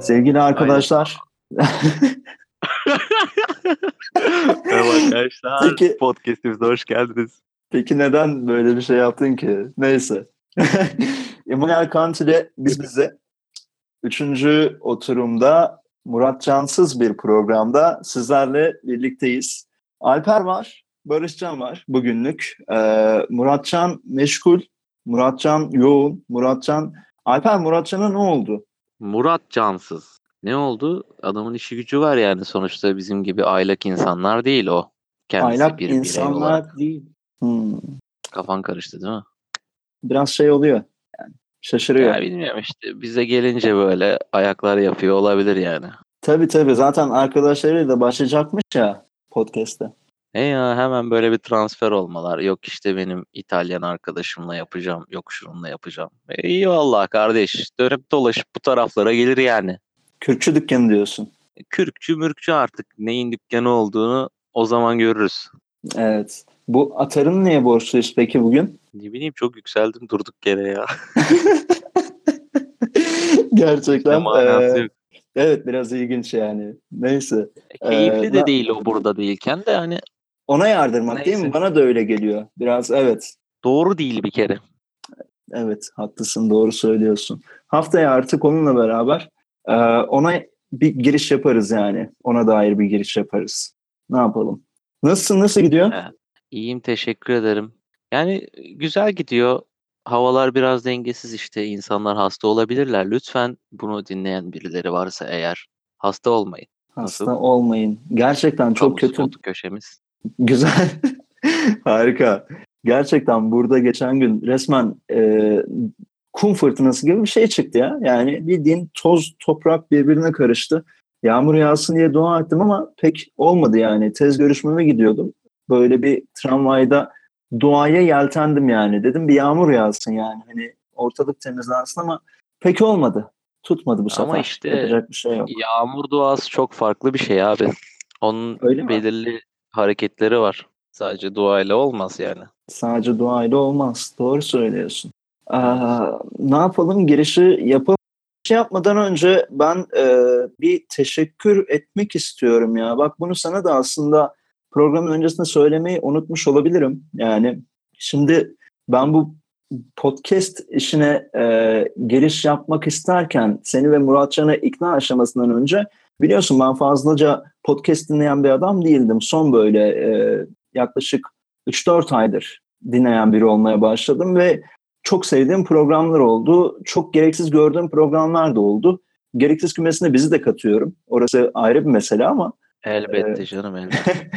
Sevgili arkadaşlar. Merhaba arkadaşlar. Peki- Podcast'imize hoş geldiniz. Peki neden böyle bir şey yaptın ki? Neyse. Immanuel Kant ile biz bize üçüncü oturumda Murat Cansız bir programda sizlerle birlikteyiz. Alper var, Barışcan var bugünlük. Ee, Muratcan meşgul, Muratcan yoğun, Muratcan... Alper Muratcan'a ne oldu? Murat Cansız. Ne oldu? Adamın işi gücü var yani sonuçta bizim gibi aylak insanlar değil o. Kendisi Aylak bir insanlar olarak. değil. Hmm, Kafan karıştı değil mi? biraz şey oluyor. Yani şaşırıyor. Ya bilmiyorum işte bize gelince böyle ayaklar yapıyor olabilir yani. Tabii tabii zaten arkadaşlarıyla da başlayacakmış ya podcast'te. E ya hemen böyle bir transfer olmalar. Yok işte benim İtalyan arkadaşımla yapacağım. Yok şununla yapacağım. E, iyi vallahi kardeş. Dönüp dolaşıp bu taraflara gelir yani. Kürkçü dükkanı diyorsun. Kürkçü mürkçü artık neyin dükkanı olduğunu o zaman görürüz. Evet. Bu atarın neye borçluyuz peki bugün? Ne bileyim çok yükseldim durduk yere ya. Gerçekten. e, yok. evet biraz ilginç yani. Neyse. E, Keyifli Ee, de na- değil o burada değilken de hani Ona yardırmak değil mi? Neyse. Bana da öyle geliyor. Biraz evet. doğru değil bir kere. Evet haklısın doğru söylüyorsun. Haftaya artık onunla beraber e, ona bir giriş yaparız yani. Ona dair bir giriş yaparız. Ne yapalım? Nasılsın? Nasıl gidiyor? İyiyim teşekkür ederim. Yani güzel gidiyor. Havalar biraz dengesiz işte. İnsanlar hasta olabilirler. Lütfen bunu dinleyen birileri varsa eğer hasta olmayın. Hasta Nasıl? olmayın. Gerçekten çok Kamu kötü. köşemiz. Güzel. Harika. Gerçekten burada geçen gün resmen e, kum fırtınası gibi bir şey çıktı ya. Yani bildiğin toz toprak birbirine karıştı. Yağmur yağsın diye dua ettim ama pek olmadı yani. Tez görüşmeme gidiyordum. Böyle bir tramvayda duaya yeltendim yani. Dedim bir yağmur yağsın yani. Hani ortalık temizlensin ama pek olmadı. Tutmadı bu sefer. Ama işte Yapacak bir şey yok. Yağmur duası çok farklı bir şey abi. Onun Öyle mi? Hareketleri var. Sadece duayla olmaz yani. Sadece duayla olmaz. Doğru söylüyorsun. Aa, ne yapalım? Girişi yapalım. Şey yapmadan önce ben e, bir teşekkür etmek istiyorum ya. Bak bunu sana da aslında programın öncesinde söylemeyi unutmuş olabilirim. Yani şimdi ben bu podcast işine e, giriş yapmak isterken seni ve Muratcan'ı ikna aşamasından önce biliyorsun ben fazlaca podcast dinleyen bir adam değildim. Son böyle e, yaklaşık 3-4 aydır dinleyen biri olmaya başladım ve çok sevdiğim programlar oldu. Çok gereksiz gördüğüm programlar da oldu. Gereksiz kümesine bizi de katıyorum. Orası ayrı bir mesele ama Elbette canım elbette.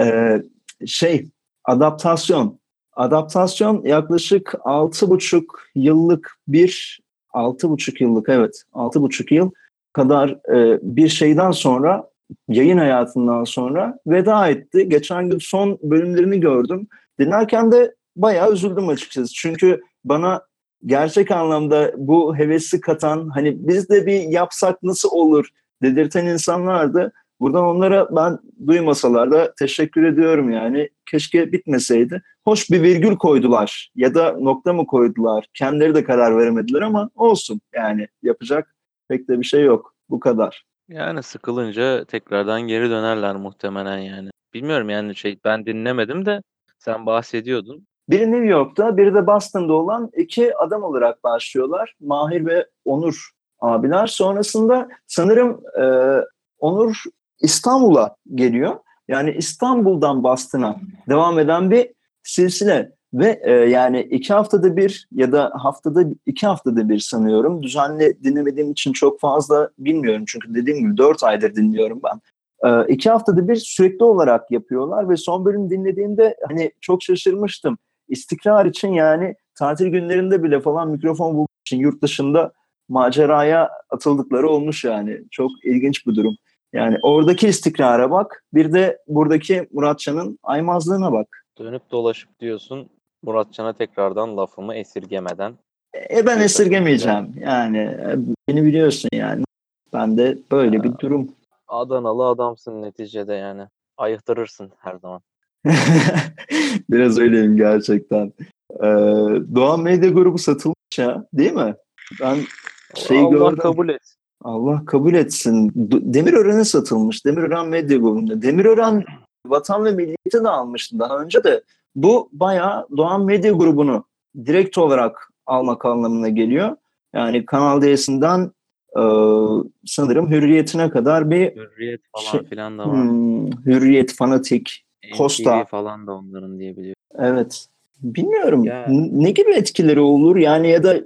Ee, şey adaptasyon. Adaptasyon yaklaşık altı buçuk yıllık bir altı buçuk yıllık evet altı buçuk yıl kadar e, bir şeyden sonra yayın hayatından sonra veda etti. Geçen gün son bölümlerini gördüm. Dinlerken de bayağı üzüldüm açıkçası. Çünkü bana gerçek anlamda bu hevesi katan hani biz de bir yapsak nasıl olur dedirten insanlardı. Buradan onlara ben duymasalar da teşekkür ediyorum yani. Keşke bitmeseydi. Hoş bir virgül koydular ya da nokta mı koydular? Kendileri de karar veremediler ama olsun yani yapacak pek de bir şey yok. Bu kadar. Yani sıkılınca tekrardan geri dönerler muhtemelen yani. Bilmiyorum yani şey ben dinlemedim de sen bahsediyordun. Biri New York'ta, biri de Boston'da olan iki adam olarak başlıyorlar. Mahir ve Onur abiler. Sonrasında sanırım e, Onur İstanbul'a geliyor. Yani İstanbul'dan Boston'a devam eden bir silsile. Ve e, yani iki haftada bir ya da haftada iki haftada bir sanıyorum. Düzenli dinlemediğim için çok fazla bilmiyorum. Çünkü dediğim gibi dört aydır dinliyorum ben. E, iki haftada bir sürekli olarak yapıyorlar ve son bölüm dinlediğimde hani çok şaşırmıştım istikrar için yani tatil günlerinde bile falan mikrofon bulmak için yurt dışında maceraya atıldıkları olmuş yani. Çok ilginç bir durum. Yani oradaki istikrara bak. Bir de buradaki Muratcan'ın aymazlığına bak. Dönüp dolaşıp diyorsun Muratcan'a tekrardan lafımı esirgemeden. E ben esirgemeyeceğim. Yani e, beni biliyorsun yani. Ben de böyle bir durum. Adanalı adamsın neticede yani. Ayıktırırsın her zaman. Biraz öyleyim gerçekten. Ee, Doğan Medya Grubu satılmış ya değil mi? Ben Şey Allah gördüm. kabul etsin. Allah kabul etsin. Demirören'e satılmış. Demirören Medya Grubu'nda. Demirören Vatan ve Milliyet'i de almıştı daha önce de. Bu bayağı Doğan Medya Grubu'nu direkt olarak almak anlamına geliyor. Yani Kanal D'sinden e, sanırım Hürriyet'ine kadar bir Hürriyet falan Şey- filan da var. hmm, Hürriyet, Fanatik. Posta. NTV falan da onların diye biliyorum. Evet. Bilmiyorum. Ya- Ne gibi etkileri olur? Yani ya da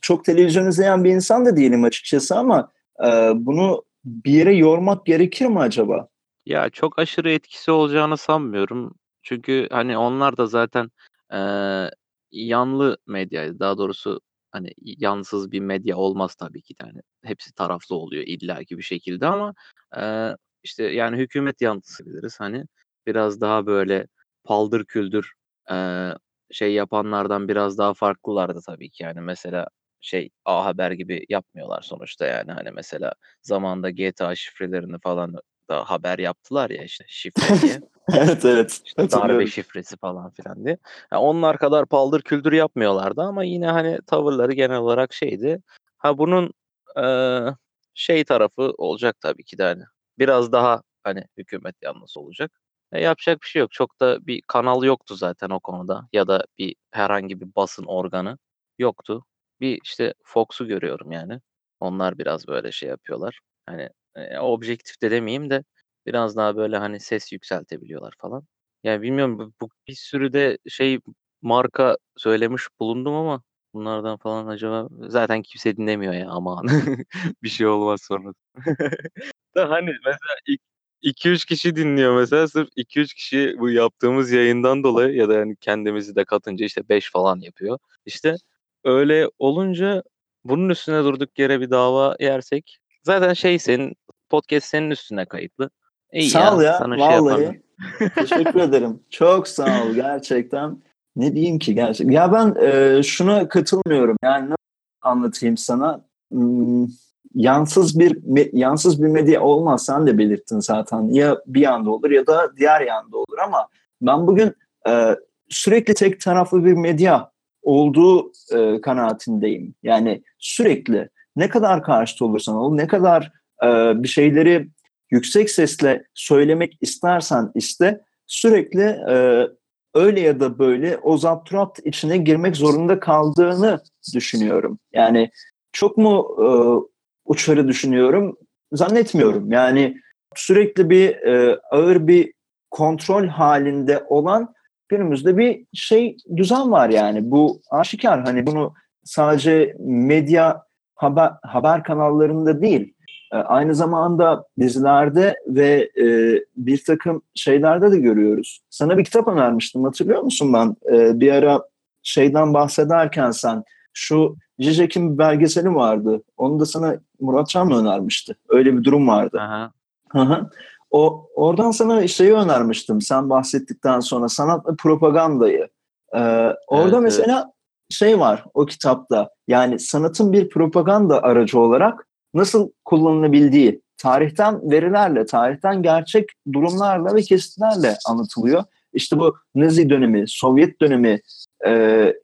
çok televizyon izleyen bir insan da değilim açıkçası ama e, bunu bir yere yormak gerekir mi acaba? Ya çok aşırı etkisi olacağını sanmıyorum. Çünkü hani onlar da zaten eee, yanlı medya, daha doğrusu hani yansız bir medya olmaz tabii ki de. Hani hepsi taraflı oluyor illaki bir şekilde ama eee, işte yani hükümet yanlısı biliriz hani biraz daha böyle paldır küldür eee, şey yapanlardan biraz daha farklılardı tabii ki. Yani mesela şey A Haber gibi yapmıyorlar sonuçta yani. Hani mesela zamanda GTA şifrelerini falan da haber yaptılar ya işte şifre diye. evet evet. İşte darbe şifresi falan filan diye. Ya onlar kadar paldır küldür yapmıyorlardı ama yine hani tavırları genel olarak şeydi. Ha bunun eee, şey tarafı olacak tabii ki de hani biraz daha hani hükümet yanlısı olacak. E, yapacak bir şey yok. Çok da bir kanal yoktu zaten o konuda ya da bir herhangi bir basın organı yoktu. Bir işte Fox'u görüyorum yani. Onlar biraz böyle şey yapıyorlar. Hani e, objektif de demeyeyim de biraz daha böyle hani ses yükseltebiliyorlar falan. Yani bilmiyorum bu, bu bir sürü de şey marka söylemiş bulundum ama bunlardan falan acaba zaten kimse dinlemiyor ya aman bir şey olmaz sonra. Da hani mesela 2-3 kişi dinliyor mesela sırf 2-3 kişi bu yaptığımız yayından dolayı ya da yani kendimizi de katınca işte 5 falan yapıyor. İşte öyle olunca bunun üstüne durduk yere bir dava yersek zaten şey senin podcast senin üstüne kayıtlı. İyi Sağ ol ya. sana şey vallahi. yaparlar. Teşekkür ederim. Çok sağ ol gerçekten. Ne diyeyim ki gerçekten. Ya ben e, şuna katılmıyorum. Yani nasıl anlatayım sana? Hmm, yansız bir yansız bir medya olmaz. Sen de belirttin zaten. Ya bir yanda olur ya da diğer yanda olur ama ben bugün e, sürekli tek taraflı bir medya olduğu e, kanaatindeyim. Yani sürekli ne kadar karşıt olursan ol, ne kadar e, bir şeyleri yüksek sesle söylemek istersen iste sürekli e, öyle ya da böyle o zapturat içine girmek zorunda kaldığını düşünüyorum. Yani çok mu e, uçarı düşünüyorum? Zannetmiyorum. Yani sürekli bir e, ağır bir kontrol halinde olan günümüzde bir şey düzen var yani. Bu aşikar. Hani bunu sadece medya haber, haber kanallarında değil e, aynı zamanda dizilerde ve e, bir takım şeylerde de görüyoruz. Sana bir kitap önermiştim hatırlıyor musun ben? E, bir ara şeyden bahsederken sen şu Zizek'in bir belgeseli vardı. Onu da sana Murat Can mı önermişti? Öyle bir durum vardı. Aha. Hı. O oradan sana şeyi önermiştim. Sen bahsettikten sonra sanat ve propagandayı. Ee, orada Evet, mesela şey var o kitapta. Yani sanatın bir propaganda aracı olarak nasıl kullanılabildiği tarihten verilerle, tarihten gerçek durumlarla ve kesitlerle anlatılıyor. İşte bu Nazi dönemi, Sovyet dönemi e,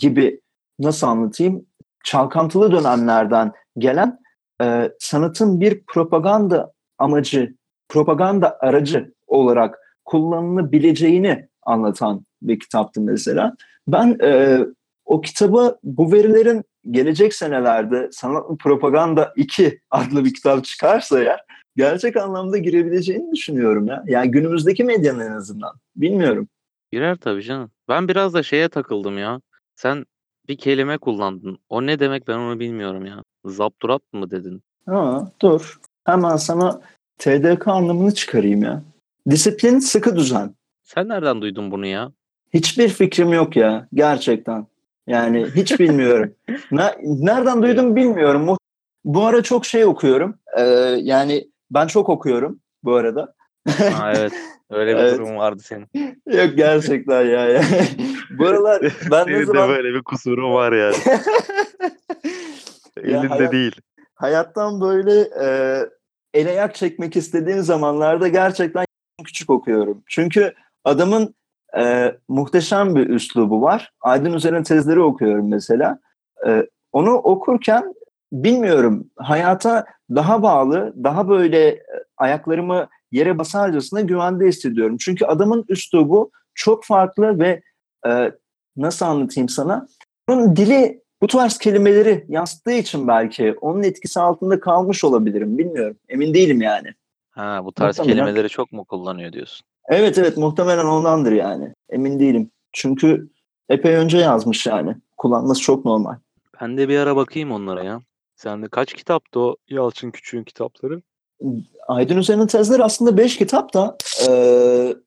gibi nasıl anlatayım? Çalkantılı dönemlerden gelen e, sanatın bir propaganda amacı, propaganda aracı olarak kullanılabileceğini anlatan bir kitaptı mesela. Ben e, o kitabı bu verilerin gelecek senelerde Sanat ve Propaganda 2 adlı bir kitap çıkarsa ya gerçek anlamda girebileceğini düşünüyorum ya. Yani günümüzdeki medyanın en azından. Bilmiyorum. Girer tabii canım. Ben biraz da şeye takıldım ya. Sen bir kelime kullandın. O ne demek ben onu bilmiyorum ya. Zapturat mı dedin? Ha, dur. Hemen sana TDK anlamını çıkarayım ya. Disiplin, sıkı düzen. Sen nereden duydun bunu ya? Hiçbir fikrim yok ya. Gerçekten. Yani hiç bilmiyorum. Ne- nereden duydum bilmiyorum. Bu ara çok şey okuyorum. Ee, yani ben çok okuyorum bu arada. Ha, evet. Öyle bir Evet. durum vardı senin. Yok gerçekten ya. ya. bu aralar ben ne Senin de zaman böyle bir kusurun var yani. Ya Elinde hayat- değil. hayattan böyle e, el ayak çekmek istediğim zamanlarda gerçekten küçük okuyorum. Çünkü adamın e, muhteşem bir üslubu var. Aydın üzerine tezleri okuyorum mesela. E, onu okurken bilmiyorum hayata daha bağlı, daha böyle e, ayaklarımı yere basarcasına güvende hissediyorum. Çünkü adamın üslubu çok farklı ve e, nasıl anlatayım sana? Onun dili bu tarz kelimeleri yansıttığı için belki onun etkisi altında kalmış olabilirim. Bilmiyorum. Emin değilim yani. Ha bu tarz muhtemelen. kelimeleri çok mu kullanıyor diyorsun? Evet evet muhtemelen ondandır yani. Emin değilim. Çünkü epey önce yazmış yani. Kullanması çok normal. Ben de bir ara bakayım onlara ya. Sende kaç kitaptı o Yalçın Küçük'ün kitapları? Aydın Üzer'in tezleri aslında beş kitap da e,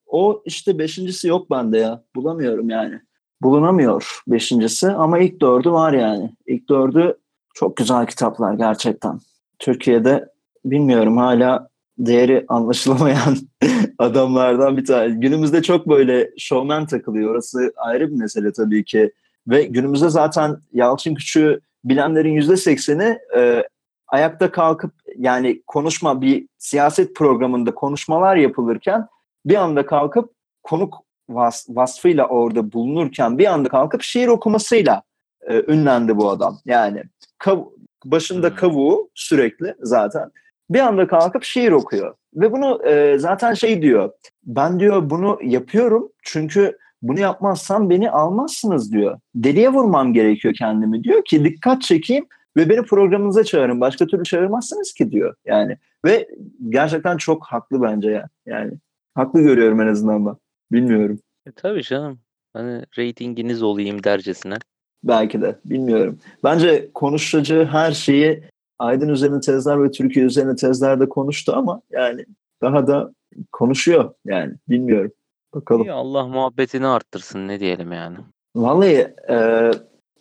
o işte beşincisi yok bende ya. Bulamıyorum yani. Bulunamıyor beşincisi ama ilk dördü var yani. İlk dördü çok güzel kitaplar gerçekten. Türkiye'de bilmiyorum hala değeri anlaşılamayan adamlardan bir tane. Günümüzde çok böyle showman takılıyor. Orası ayrı bir mesele tabii ki. Ve günümüzde zaten Yalçın Küçük'ü bilenlerin yüzde sekseni e, ayakta kalkıp yani konuşma bir siyaset programında konuşmalar yapılırken bir anda kalkıp konuk vas, vasfıyla orada bulunurken bir anda kalkıp şiir okumasıyla e, ünlendi bu adam. Yani kav, başında hmm. kavuğu sürekli zaten bir anda kalkıp şiir okuyor. Ve bunu e, zaten şey diyor. Ben diyor bunu yapıyorum çünkü bunu yapmazsam beni almazsınız diyor. Deliye vurmam gerekiyor kendimi diyor ki dikkat çekeyim ve beni programınıza çağırın. Başka türlü çağırmazsınız ki diyor. Yani ve gerçekten çok haklı bence ya. Yani haklı görüyorum en azından ben. Bilmiyorum. E, tabii canım. Hani reytinginiz olayım dercesine. Belki de. Bilmiyorum. Bence konuşacağı her şeyi Aydın üzerine tezler ve Türkiye üzerine tezlerde konuştu ama yani daha da konuşuyor yani. Bilmiyorum. Bakalım. İyi, Allah muhabbetini arttırsın ne diyelim yani. Vallahi e,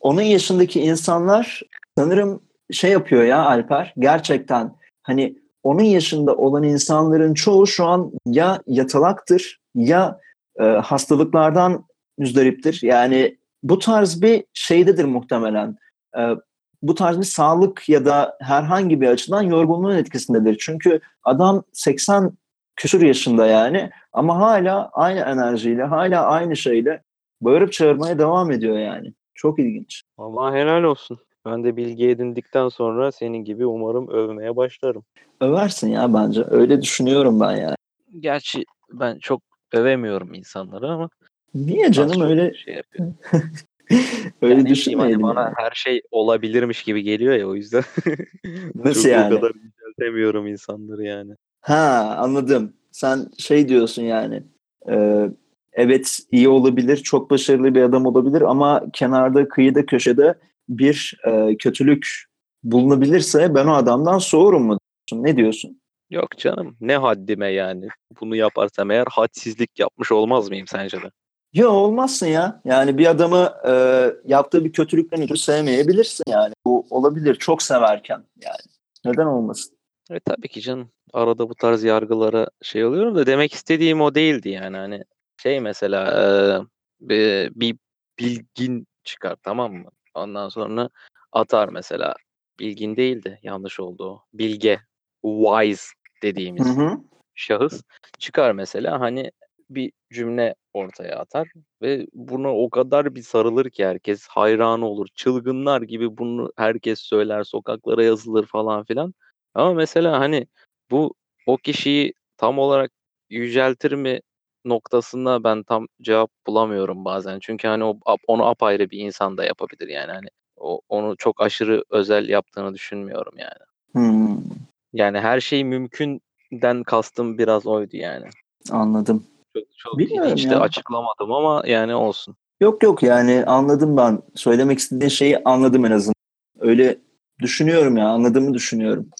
onun yaşındaki insanlar sanırım şey yapıyor ya Alper gerçekten hani onun yaşında olan insanların çoğu şu an ya yatalaktır ya e, hastalıklardan müzdariptir. Yani bu tarz bir şeydedir muhtemelen. E, bu tarz bir sağlık ya da herhangi bir açıdan yorgunluğun etkisindedir. Çünkü adam 80 küsur yaşında yani ama hala aynı enerjiyle, hala aynı şeyle bağırıp çağırmaya devam ediyor yani. Çok ilginç. Allah helal olsun. Ben de bilgi edindikten sonra senin gibi umarım övmeye başlarım. Översin ya bence. Öyle düşünüyorum ben yani. Gerçi ben çok övemiyorum insanları ama. Niye canım öyle şey. öyle yani düşünmeyelim. Hani bana her şey olabilirmiş gibi geliyor ya o yüzden. Nasıl çok yani? O kadar yüceltemiyorum insanları yani. Ha anladım. Sen şey diyorsun yani. E, evet iyi olabilir, çok başarılı bir adam olabilir ama kenarda, kıyıda, köşede bir e, kötülük bulunabilirse ben o adamdan soğurum mu? Ne diyorsun? Yok canım ne haddime yani. Bunu yaparsam eğer hadsizlik yapmış olmaz mıyım sence de? Yok olmazsın ya. Yani bir adamı e, yaptığı bir kötülükten ötürü sevmeyebilirsin yani. Bu olabilir çok severken yani. Neden olmasın? Evet tabii ki canım. Arada bu tarz yargılara şey oluyorum da demek istediğim o değildi yani. Hani şey mesela e, bir bilgin çıkar tamam mı? Ondan sonra atar mesela. Bilgin değildi yanlış oldu o. Bilge, wise dediğimiz hı hı. şahıs çıkar mesela hani bir cümle ortaya atar ve buna o kadar bir sarılır ki herkes hayran olur. Çılgınlar gibi bunu herkes söyler, sokaklara yazılır falan filan. Ama mesela hani bu o kişiyi tam olarak yüceltir mi noktasında ben tam cevap bulamıyorum bazen. Çünkü hani o onu apayrı bir insan da yapabilir yani hani o, onu çok aşırı özel yaptığını düşünmüyorum yani. Hmm. Yani her şey mümkünden kastım biraz oydu yani. Anladım. Çok, çok Bilmiyorum hiç de açıklamadım ama yani olsun. Yok yok yani anladım ben. Söylemek istediğin şeyi anladım en azından. Öyle düşünüyorum ya anladığımı düşünüyorum.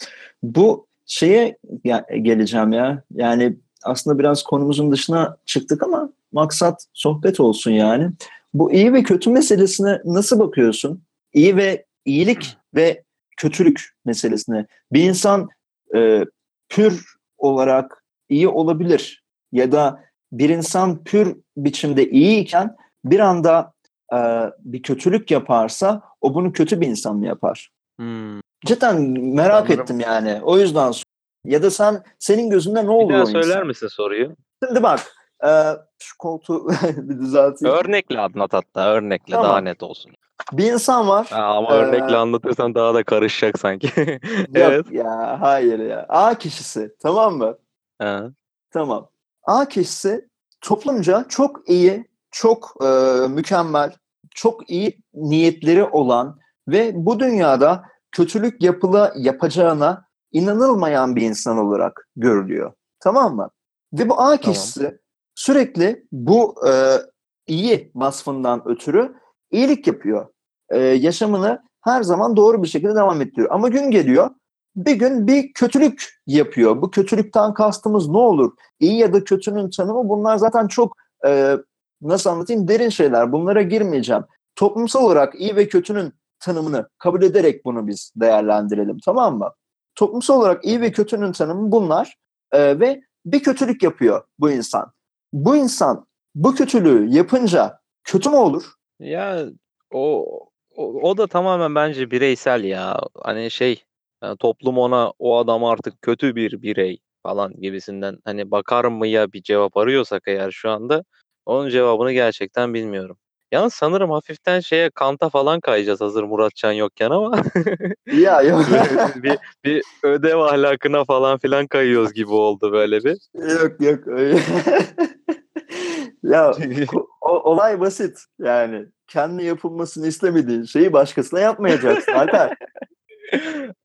Bu şeye geleceğim ya. Yani aslında biraz konumuzun dışına çıktık ama maksat sohbet olsun yani. Bu iyi ve kötü meselesine nasıl bakıyorsun? İyi ve iyilik ve kötülük meselesine. Bir insan e, pür olarak iyi olabilir ya da bir insan pür biçimde iyiyken bir anda e, bir kötülük yaparsa o bunu kötü bir insan mı yapar? Hmm. Cidden merak Sanırım. ettim yani. O yüzden ya da sen senin gözünde ne oluyor? Bir daha söyler misin soruyu? Şimdi bak Ee, şu koltuğu bir düzelteyim. Örnekle anlat hatta örnekle Tamam. daha net olsun. Bir insan var. Ha, ama Ee, örnekle anlatırsan daha da karışacak sanki. Yok evet. ya hayır ya. A kişisi tamam mı? Ha. Tamam. A kişisi toplumca çok iyi, çok e, mükemmel, çok iyi niyetleri olan ve bu dünyada kötülük yapıla yapacağına inanılmayan bir insan olarak görülüyor. Tamam mı? Ve bu A kişisi sürekli bu e, iyi vasfından ötürü iyilik yapıyor. E, yaşamını her zaman doğru bir şekilde devam ettiriyor. Ama gün geliyor bir gün bir kötülük yapıyor. Bu kötülükten kastımız ne olur? İyi ya da kötünün tanımı bunlar zaten çok e, nasıl anlatayım derin şeyler. Bunlara girmeyeceğim. Toplumsal olarak iyi ve kötünün tanımını kabul ederek bunu biz değerlendirelim tamam mı? Toplumsal olarak iyi ve kötünün tanımı bunlar e, ve bir kötülük yapıyor bu insan. Bu insan bu kötülüğü yapınca kötü mü olur? Ya o, o o da tamamen bence bireysel ya. Hani şey yani toplum ona o adam artık kötü bir birey falan gibisinden hani bakar mı ya bir cevap arıyorsak eğer şu anda onun cevabını gerçekten bilmiyorum. Yalnız sanırım hafiften şeye Kant'a falan kayacağız hazır Muratcan yokken ama Ya yok. bir, bir ödev ahlakına falan filan kayıyoruz gibi oldu böyle bir. yok yok. öyle. ya o- olay basit yani. Kendi yapılmasını istemediğin şeyi başkasına yapmayacaksın Alper.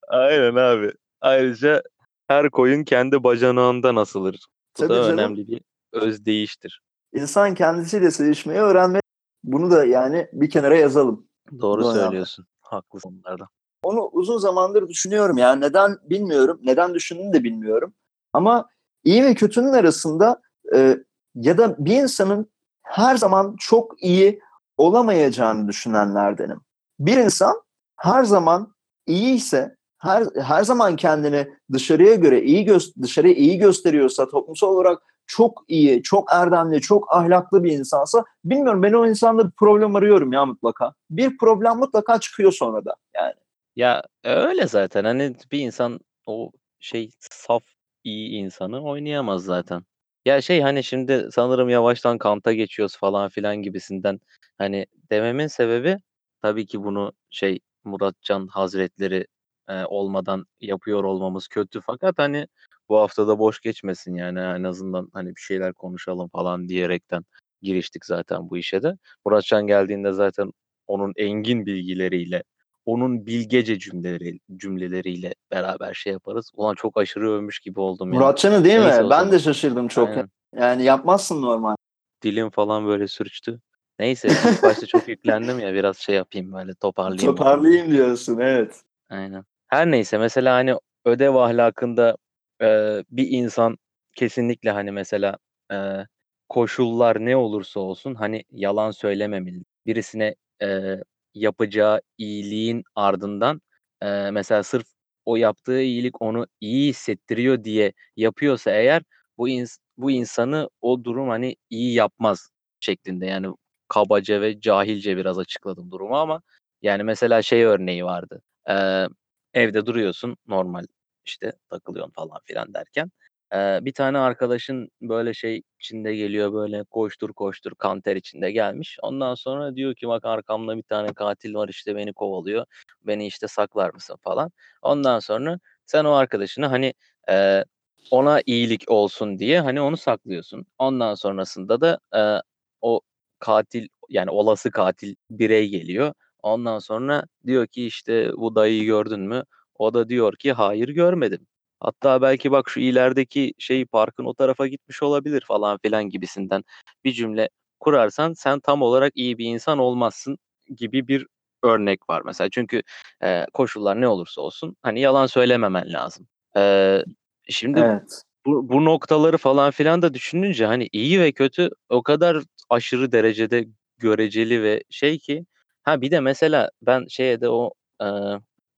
Aynen abi. Ayrıca her koyun kendi bacanağından asılır. Bu Tabii da canım. önemli bir öz değiştir. İnsan kendisiyle sevişmeyi öğrenmeli. Bunu da yani bir kenara yazalım. Doğru abi. söylüyorsun. Haklısın onlarda. Onu uzun zamandır düşünüyorum. Yani neden bilmiyorum. Neden düşündüğümü de bilmiyorum. Ama iyi ve kötünün arasında e, ya da bir insanın her zaman çok iyi olamayacağını düşünenlerdenim. Bir insan her zaman iyi ise her her zaman kendini dışarıya göre iyi gö- dışarıya iyi gösteriyorsa toplumsal olarak çok iyi, çok erdemli, çok ahlaklı bir insansa bilmiyorum ben o insanda bir problem arıyorum ya mutlaka. Bir problem mutlaka çıkıyor sonra da yani. Ya öyle zaten hani bir insan o şey saf iyi insanı oynayamaz zaten. Ya şey hani şimdi sanırım yavaştan Kant'a geçiyoruz falan filan gibisinden hani dememin sebebi tabii ki bunu şey Muratcan Hazretleri e, olmadan yapıyor olmamız kötü fakat hani bu haftada boş geçmesin yani en azından hani bir şeyler konuşalım falan diyerekten giriştik zaten bu işe de. Muratcan geldiğinde zaten onun engin bilgileriyle onun bilgece cümleleri cümleleriyle beraber şey yaparız. Ulan çok aşırı övmüş gibi oldum. Muratcan'ı değil Neyse mi? Ben zaman. de şaşırdım çok. Aynen. Yani yapmazsın normal. Dilim falan böyle sürçtü. Neyse ilk başta çok yüklendim ya biraz şey yapayım böyle toparlayayım. Toparlayayım diyorsun evet. Aynen. Her neyse mesela hani ödev ahlakında e, bir insan kesinlikle hani mesela e, koşullar ne olursa olsun hani yalan söylememeli. Birisine e, yapacağı iyiliğin ardından e, mesela sırf o yaptığı iyilik onu iyi hissettiriyor diye yapıyorsa eğer bu ins- bu insanı o durum hani iyi yapmaz şeklinde yani kabaca ve cahilce biraz açıkladım durumu ama yani mesela şey örneği vardı. Ee, evde duruyorsun normal işte takılıyorsun falan filan derken ee, bir tane arkadaşın böyle şey içinde geliyor böyle koştur koştur kanter içinde gelmiş. Ondan sonra diyor ki bak arkamda bir tane katil var işte beni kovalıyor. Beni işte saklar mısın falan. Ondan sonra sen o arkadaşını hani e, ona iyilik olsun diye hani onu saklıyorsun. Ondan sonrasında da e, o katil yani olası katil birey geliyor. Ondan sonra diyor ki işte bu dayıyı gördün mü? O da diyor ki hayır görmedim. Hatta belki bak şu ilerideki şey parkın o tarafa gitmiş olabilir falan filan gibisinden bir cümle kurarsan sen tam olarak iyi bir insan olmazsın gibi bir örnek var mesela. Çünkü e, koşullar ne olursa olsun hani yalan söylememen lazım. E, şimdi Evet. bu, bu noktaları falan filan da düşününce hani iyi ve kötü o kadar aşırı derecede göreceli ve şey ki ha bir de mesela ben şeye de o e,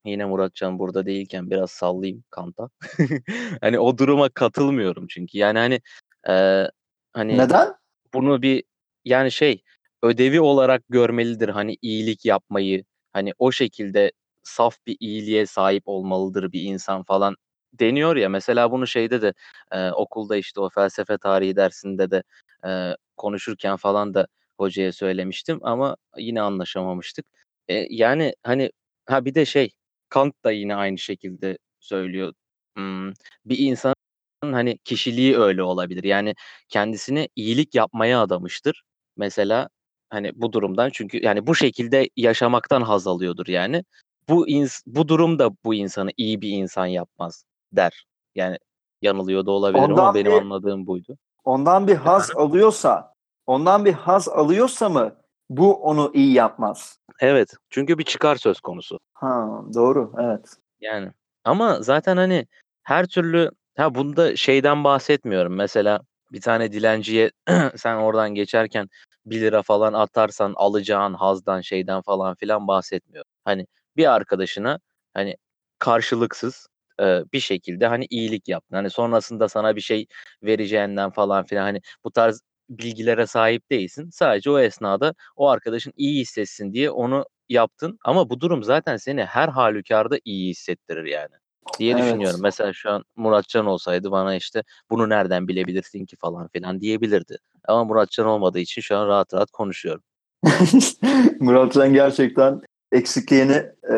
yine Muratcan burada değilken biraz sallayayım Kant'a. hani o duruma katılmıyorum çünkü yani hani e, hani Neden? bunu bir yani şey ödevi olarak görmelidir hani iyilik yapmayı hani o şekilde saf bir iyiliğe sahip olmalıdır bir insan falan deniyor ya mesela bunu şeyde de e, okulda işte o felsefe tarihi dersinde de e, konuşurken falan da hocaya söylemiştim ama yine anlaşamamıştık. E, yani hani ha bir de şey Kant da yine aynı şekilde söylüyor. Hmm, bir insanın hani kişiliği öyle olabilir. Yani kendisine iyilik yapmaya adamıştır. Mesela hani bu durumdan çünkü yani bu şekilde yaşamaktan haz alıyordur yani. Bu ins bu durum da bu insanı iyi bir insan yapmaz der. Yani yanılıyor da olabilir Ondan ama benim bir- anladığım buydu. Ondan bir haz alıyorsa, ondan bir haz alıyorsa mı bu onu iyi yapmaz? Evet. Çünkü bir çıkar söz konusu. Ha, doğru. Evet. Yani ama zaten hani her türlü ha bunda şeyden bahsetmiyorum. Mesela bir tane dilenciye sen oradan geçerken 1 lira falan atarsan alacağın hazdan şeyden falan filan bahsetmiyorum. Hani bir arkadaşına hani karşılıksız e, bir şekilde hani iyilik yaptın. Hani sonrasında sana bir şey vereceğinden falan filan hani bu tarz bilgilere sahip değilsin. Sadece o esnada o arkadaşın iyi hissetsin diye onu yaptın ama bu durum zaten seni her halükarda iyi hissettirir yani diye Evet. düşünüyorum. Mesela şu an Muratcan olsaydı bana işte bunu nereden bilebilirsin ki falan filan diyebilirdi. Ama Muratcan olmadığı için şu an rahat rahat konuşuyorum. Muratcan gerçekten eksikliğini e,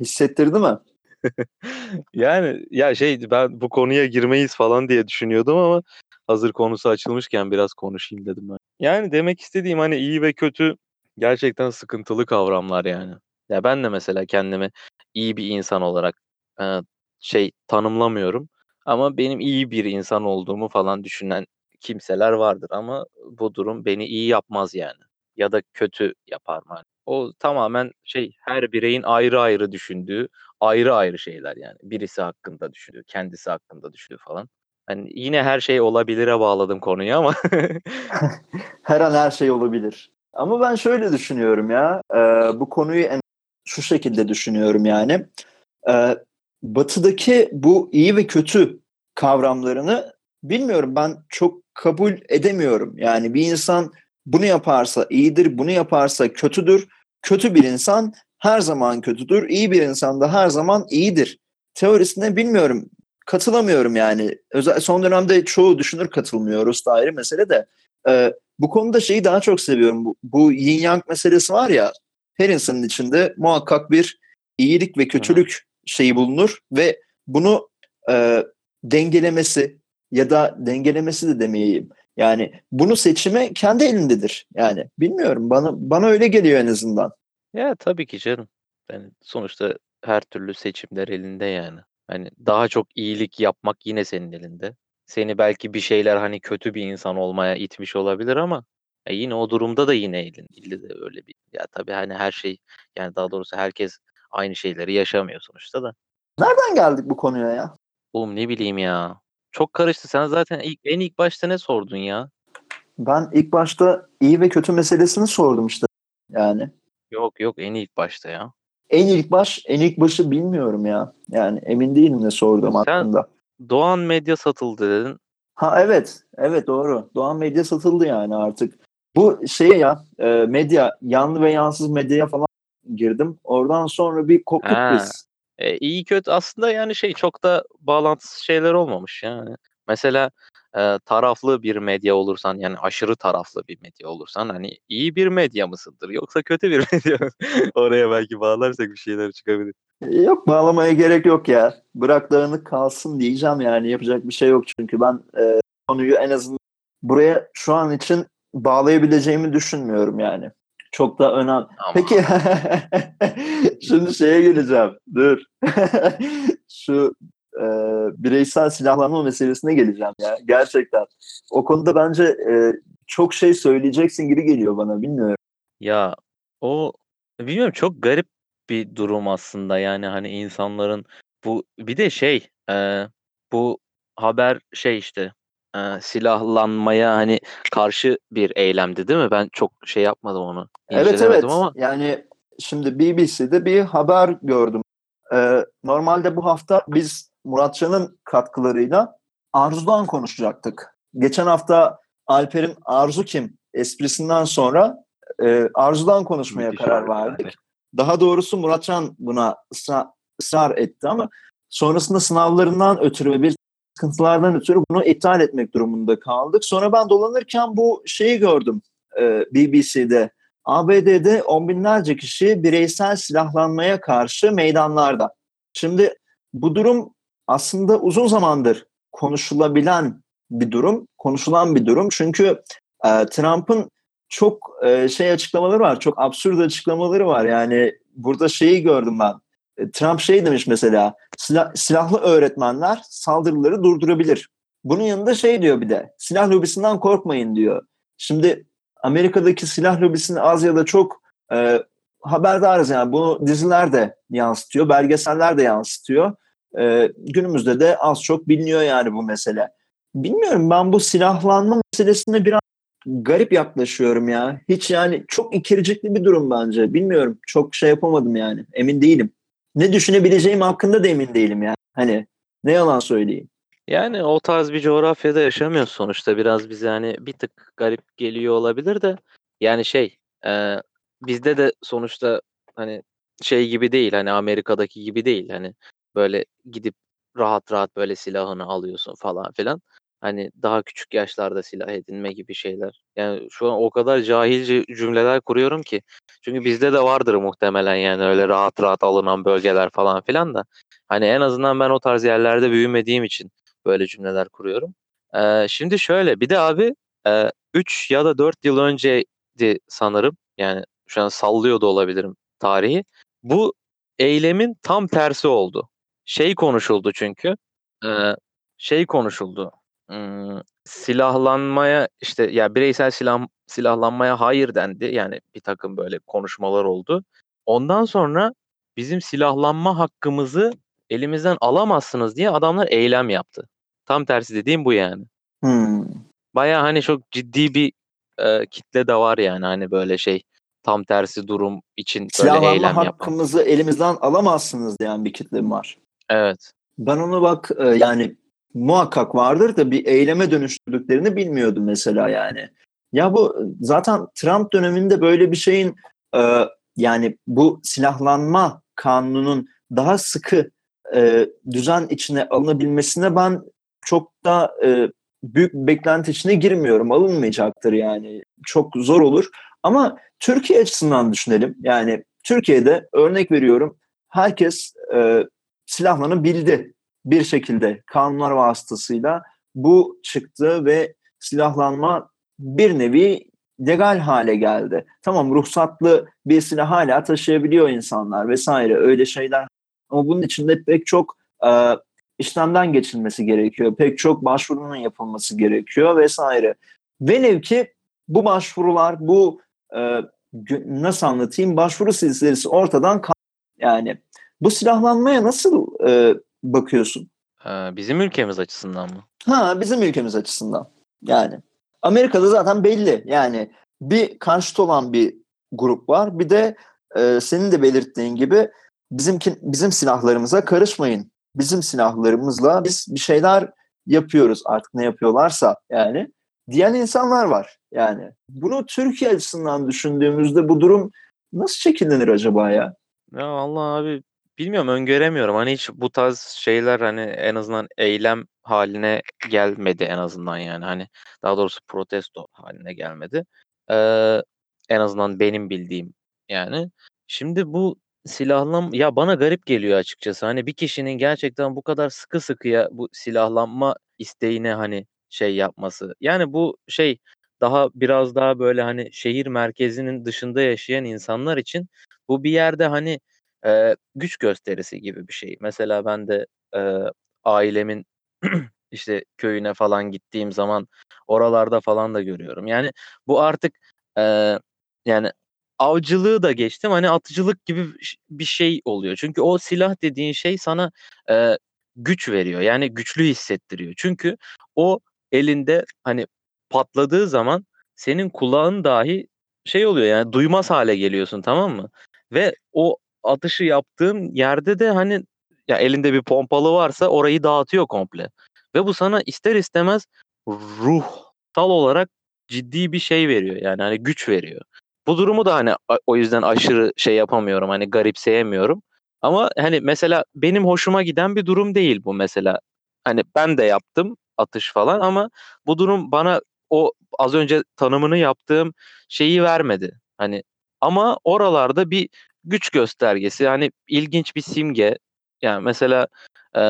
hissettirdi mi? Yani ya şey ben bu konuya girmeyiz falan diye düşünüyordum ama hazır konusu açılmışken biraz konuşayım dedim ben. Yani demek istediğim hani iyi ve kötü gerçekten sıkıntılı kavramlar yani. Ya ben de mesela kendimi iyi bir insan olarak şey tanımlamıyorum ama benim iyi bir insan olduğumu falan düşünen kimseler vardır ama bu durum beni iyi yapmaz yani ya da kötü yapar mı? O tamamen şey her bireyin ayrı ayrı düşündüğü ayrı ayrı şeyler yani. Birisi hakkında düşünüyor, kendisi hakkında düşünüyor falan. Hani yine her şey olabilire bağladım konuyu ama Her an her şey olabilir. Ama ben şöyle düşünüyorum ya. e, bu konuyu en şu şekilde düşünüyorum yani. E, batı'daki bu iyi ve kötü kavramlarını bilmiyorum ben çok kabul edemiyorum. Yani bir insan bunu yaparsa iyidir, bunu yaparsa kötüdür. Kötü bir insan her zaman kötüdür. İyi bir insan da her zaman iyidir. Teorisine bilmiyorum. Katılamıyorum yani. Özel, son dönemde çoğu düşünür katılmıyoruz da ayrı mesele de. E, bu konuda şeyi daha çok seviyorum. Bu, bu yin yang meselesi var ya her insanın içinde muhakkak bir iyilik ve kötülük şeyi bulunur ve bunu e, dengelemesi ya da dengelemesi de demeyeyim. Yani bunu seçimi kendi elindedir. Yani bilmiyorum bana bana öyle geliyor en azından. ya tabii ki canım. Yani sonuçta her türlü seçimler elinde yani. Hani daha çok iyilik yapmak yine senin elinde. Seni belki bir şeyler hani kötü bir insan olmaya itmiş olabilir ama ya yine o durumda da yine elin elde de öyle bir ya tabii hani her şey yani daha doğrusu herkes aynı şeyleri yaşamıyor sonuçta da. Nereden geldik bu konuya ya? Oğlum ne bileyim ya. Çok karıştı. Sen zaten ilk, en ilk başta ne sordun ya? Ben ilk başta iyi ve kötü meselesini sordum işte. Yani Yok yok en ilk başta ya. en ilk baş, en ilk başı bilmiyorum ya. Yani emin değilim ne sorduğum Sen- hakkında. Doğan Medya satıldı dedin. Ha evet, evet doğru. Doğan Medya satıldı yani artık. Bu şeye ya, e, medya, yanlı ve yansız medyaya falan girdim. Oradan sonra bir koptuk Ha. biz. E, iyi kötü aslında yani şey çok da bağlantısız şeyler olmamış yani. Mesela e, taraflı bir medya olursan yani aşırı taraflı bir medya olursan hani iyi bir medya mısındır yoksa kötü bir medya? Oraya belki bağlarsak bir şeyler çıkabilir. Yok bağlamaya gerek yok ya. Bırak dağınık kalsın diyeceğim yani. Yapacak bir şey yok çünkü ben e, konuyu en azından buraya şu an için bağlayabileceğimi düşünmüyorum yani. Çok da önemli. Ama Peki şimdi şeye geleceğim. Dur. Şu e, bireysel silahlanma meselesine geleceğim ya. Gerçekten. O konuda bence e, çok şey söyleyeceksin gibi geliyor bana. Bilmiyorum. Ya o bilmiyorum çok garip bir durum aslında yani hani insanların bu bir de şey e, bu haber şey işte e, silahlanmaya hani karşı bir eylemdi değil mi? Ben çok şey yapmadım onu. Evet evet. ama Yani şimdi BBC'de bir haber gördüm. Ee, normalde bu hafta biz Muratcan'ın katkılarıyla Arzu'dan konuşacaktık. Geçen hafta Alper'in Arzu kim esprisinden sonra e, Arzu'dan konuşmaya Müthiş karar verdik. yani. Daha doğrusu Muratcan buna ısra- ısrar etti ama sonrasında sınavlarından ötürü ve bir sıkıntılardan ötürü bunu iptal etmek durumunda kaldık. Sonra ben dolanırken bu şeyi gördüm e, BBC'de. ABD'de on binlerce kişi bireysel silahlanmaya karşı meydanlarda. Şimdi bu durum aslında uzun zamandır konuşulabilen bir durum, konuşulan bir durum. Çünkü e, Trump'ın çok e, şey açıklamaları var, çok absürt açıklamaları var. Yani burada şeyi gördüm ben. E, Trump şey demiş mesela, silah, silahlı öğretmenler saldırıları durdurabilir. Bunun yanında şey diyor bir de, silah lobisinden korkmayın diyor. Şimdi Amerika'daki silah lobisini az ya da çok e, haberdarız yani. Bunu diziler de yansıtıyor, belgeseller de yansıtıyor. E, günümüzde de az çok biliniyor yani bu mesele. Bilmiyorum ben bu silahlanma meselesine biraz garip yaklaşıyorum ya. Hiç yani çok ikircikli bir durum bence. Bilmiyorum. Çok şey yapamadım yani. Emin değilim. Ne düşünebileceğim hakkında da emin değilim yani. Hani ne yalan söyleyeyim. Yani o tarz bir coğrafyada yaşamıyoruz sonuçta. Biraz bize hani bir tık garip geliyor olabilir de. Yani şey e, bizde de sonuçta hani şey gibi değil hani Amerika'daki gibi değil hani böyle gidip rahat rahat böyle silahını alıyorsun falan filan. Hani daha küçük yaşlarda silah edinme gibi şeyler. Yani şu an o kadar cahilce cümleler kuruyorum ki. Çünkü bizde de vardır muhtemelen yani öyle rahat rahat alınan bölgeler falan filan da. Hani en azından ben o tarz yerlerde büyümediğim için böyle cümleler kuruyorum. Ee, şimdi şöyle bir de abi 3 e, ya da 4 yıl önceydi sanırım. Yani şu an sallıyor da olabilirim tarihi. Bu eylemin tam tersi oldu. Şey konuşuldu çünkü. E, şey konuşuldu silahlanmaya işte ya bireysel silah silahlanmaya hayır dendi. Yani bir takım böyle konuşmalar oldu. Ondan sonra bizim silahlanma hakkımızı elimizden alamazsınız diye adamlar eylem yaptı. Tam tersi dediğim bu yani. Hmm. Baya hani çok ciddi bir e, kitle de var yani hani böyle şey tam tersi durum için böyle Silahlanma eylem yapan. hakkımızı elimizden alamazsınız diyen bir kitle var. Evet. Ben onu bak e, yani muhakkak vardır da bir eyleme dönüştürdüklerini bilmiyordum mesela yani. Ya bu zaten Trump döneminde böyle bir şeyin e, yani bu silahlanma kanununun daha sıkı e, düzen içine alınabilmesine ben çok da e, büyük beklenti içine girmiyorum. Alınmayacaktır yani. Çok zor olur. Ama Türkiye açısından düşünelim. Yani Türkiye'de örnek veriyorum herkes e, silahlanabildi bir şekilde kanunlar vasıtasıyla bu çıktı ve silahlanma bir nevi legal hale geldi. Tamam ruhsatlı bir silah hala taşıyabiliyor insanlar vesaire öyle şeyler ama bunun içinde pek çok e, işlemden geçilmesi gerekiyor. Pek çok başvurunun yapılması gerekiyor vesaire. Velev ki bu başvurular, bu e, nasıl anlatayım başvuru silsilesi ortadan yani bu silahlanmaya nasıl e, bakıyorsun? Bizim ülkemiz açısından mı? Ha bizim ülkemiz açısından. Yani Amerika'da zaten belli. Yani bir karşıt olan bir grup var. Bir de e, senin de belirttiğin gibi bizim bizim silahlarımıza karışmayın. Bizim silahlarımızla biz bir şeyler yapıyoruz artık ne yapıyorlarsa yani diyen insanlar var. Yani bunu Türkiye açısından düşündüğümüzde bu durum nasıl şekillenir acaba ya? Ya Allah abi Bilmiyorum, öngöremiyorum. Hani hiç bu tarz şeyler hani en azından eylem haline gelmedi en azından yani. Hani daha doğrusu protesto haline gelmedi. Eee, en azından benim bildiğim yani. Şimdi bu silahlan ya bana garip geliyor açıkçası. Hani bir kişinin gerçekten bu kadar sıkı sıkıya bu silahlanma isteğine hani şey yapması. Yani bu şey daha biraz daha böyle hani şehir merkezinin dışında yaşayan insanlar için bu bir yerde hani Eee, güç gösterisi gibi bir şey. Mesela ben de, eee, ailemin, işte, köyüne falan gittiğim zaman oralarda falan da görüyorum. Yani bu artık, eee, yani avcılığı da geçtim, hani, atıcılık gibi bir şey oluyor. Çünkü o silah dediğin şey sana, eee, güç veriyor. Yani güçlü hissettiriyor. Çünkü o elinde, hani, patladığı zaman senin kulağın dahi şey oluyor, yani duymaz hale geliyorsun, tamam mı? Ve o atışı yaptığın yerde de hani ya elinde bir pompalı varsa orayı dağıtıyor komple. Ve bu sana ister istemez ruhsal olarak ciddi bir şey veriyor. Yani hani güç veriyor. Bu durumu da hani o yüzden aşırı şey yapamıyorum. Hani garipseyemiyorum. Ama hani mesela benim hoşuma giden bir durum değil bu mesela. hani ben de yaptım atış falan ama bu durum bana o az önce tanımını yaptığım şeyi vermedi. Hani ama oralarda bir güç göstergesi hani ilginç bir simge. Yani mesela e,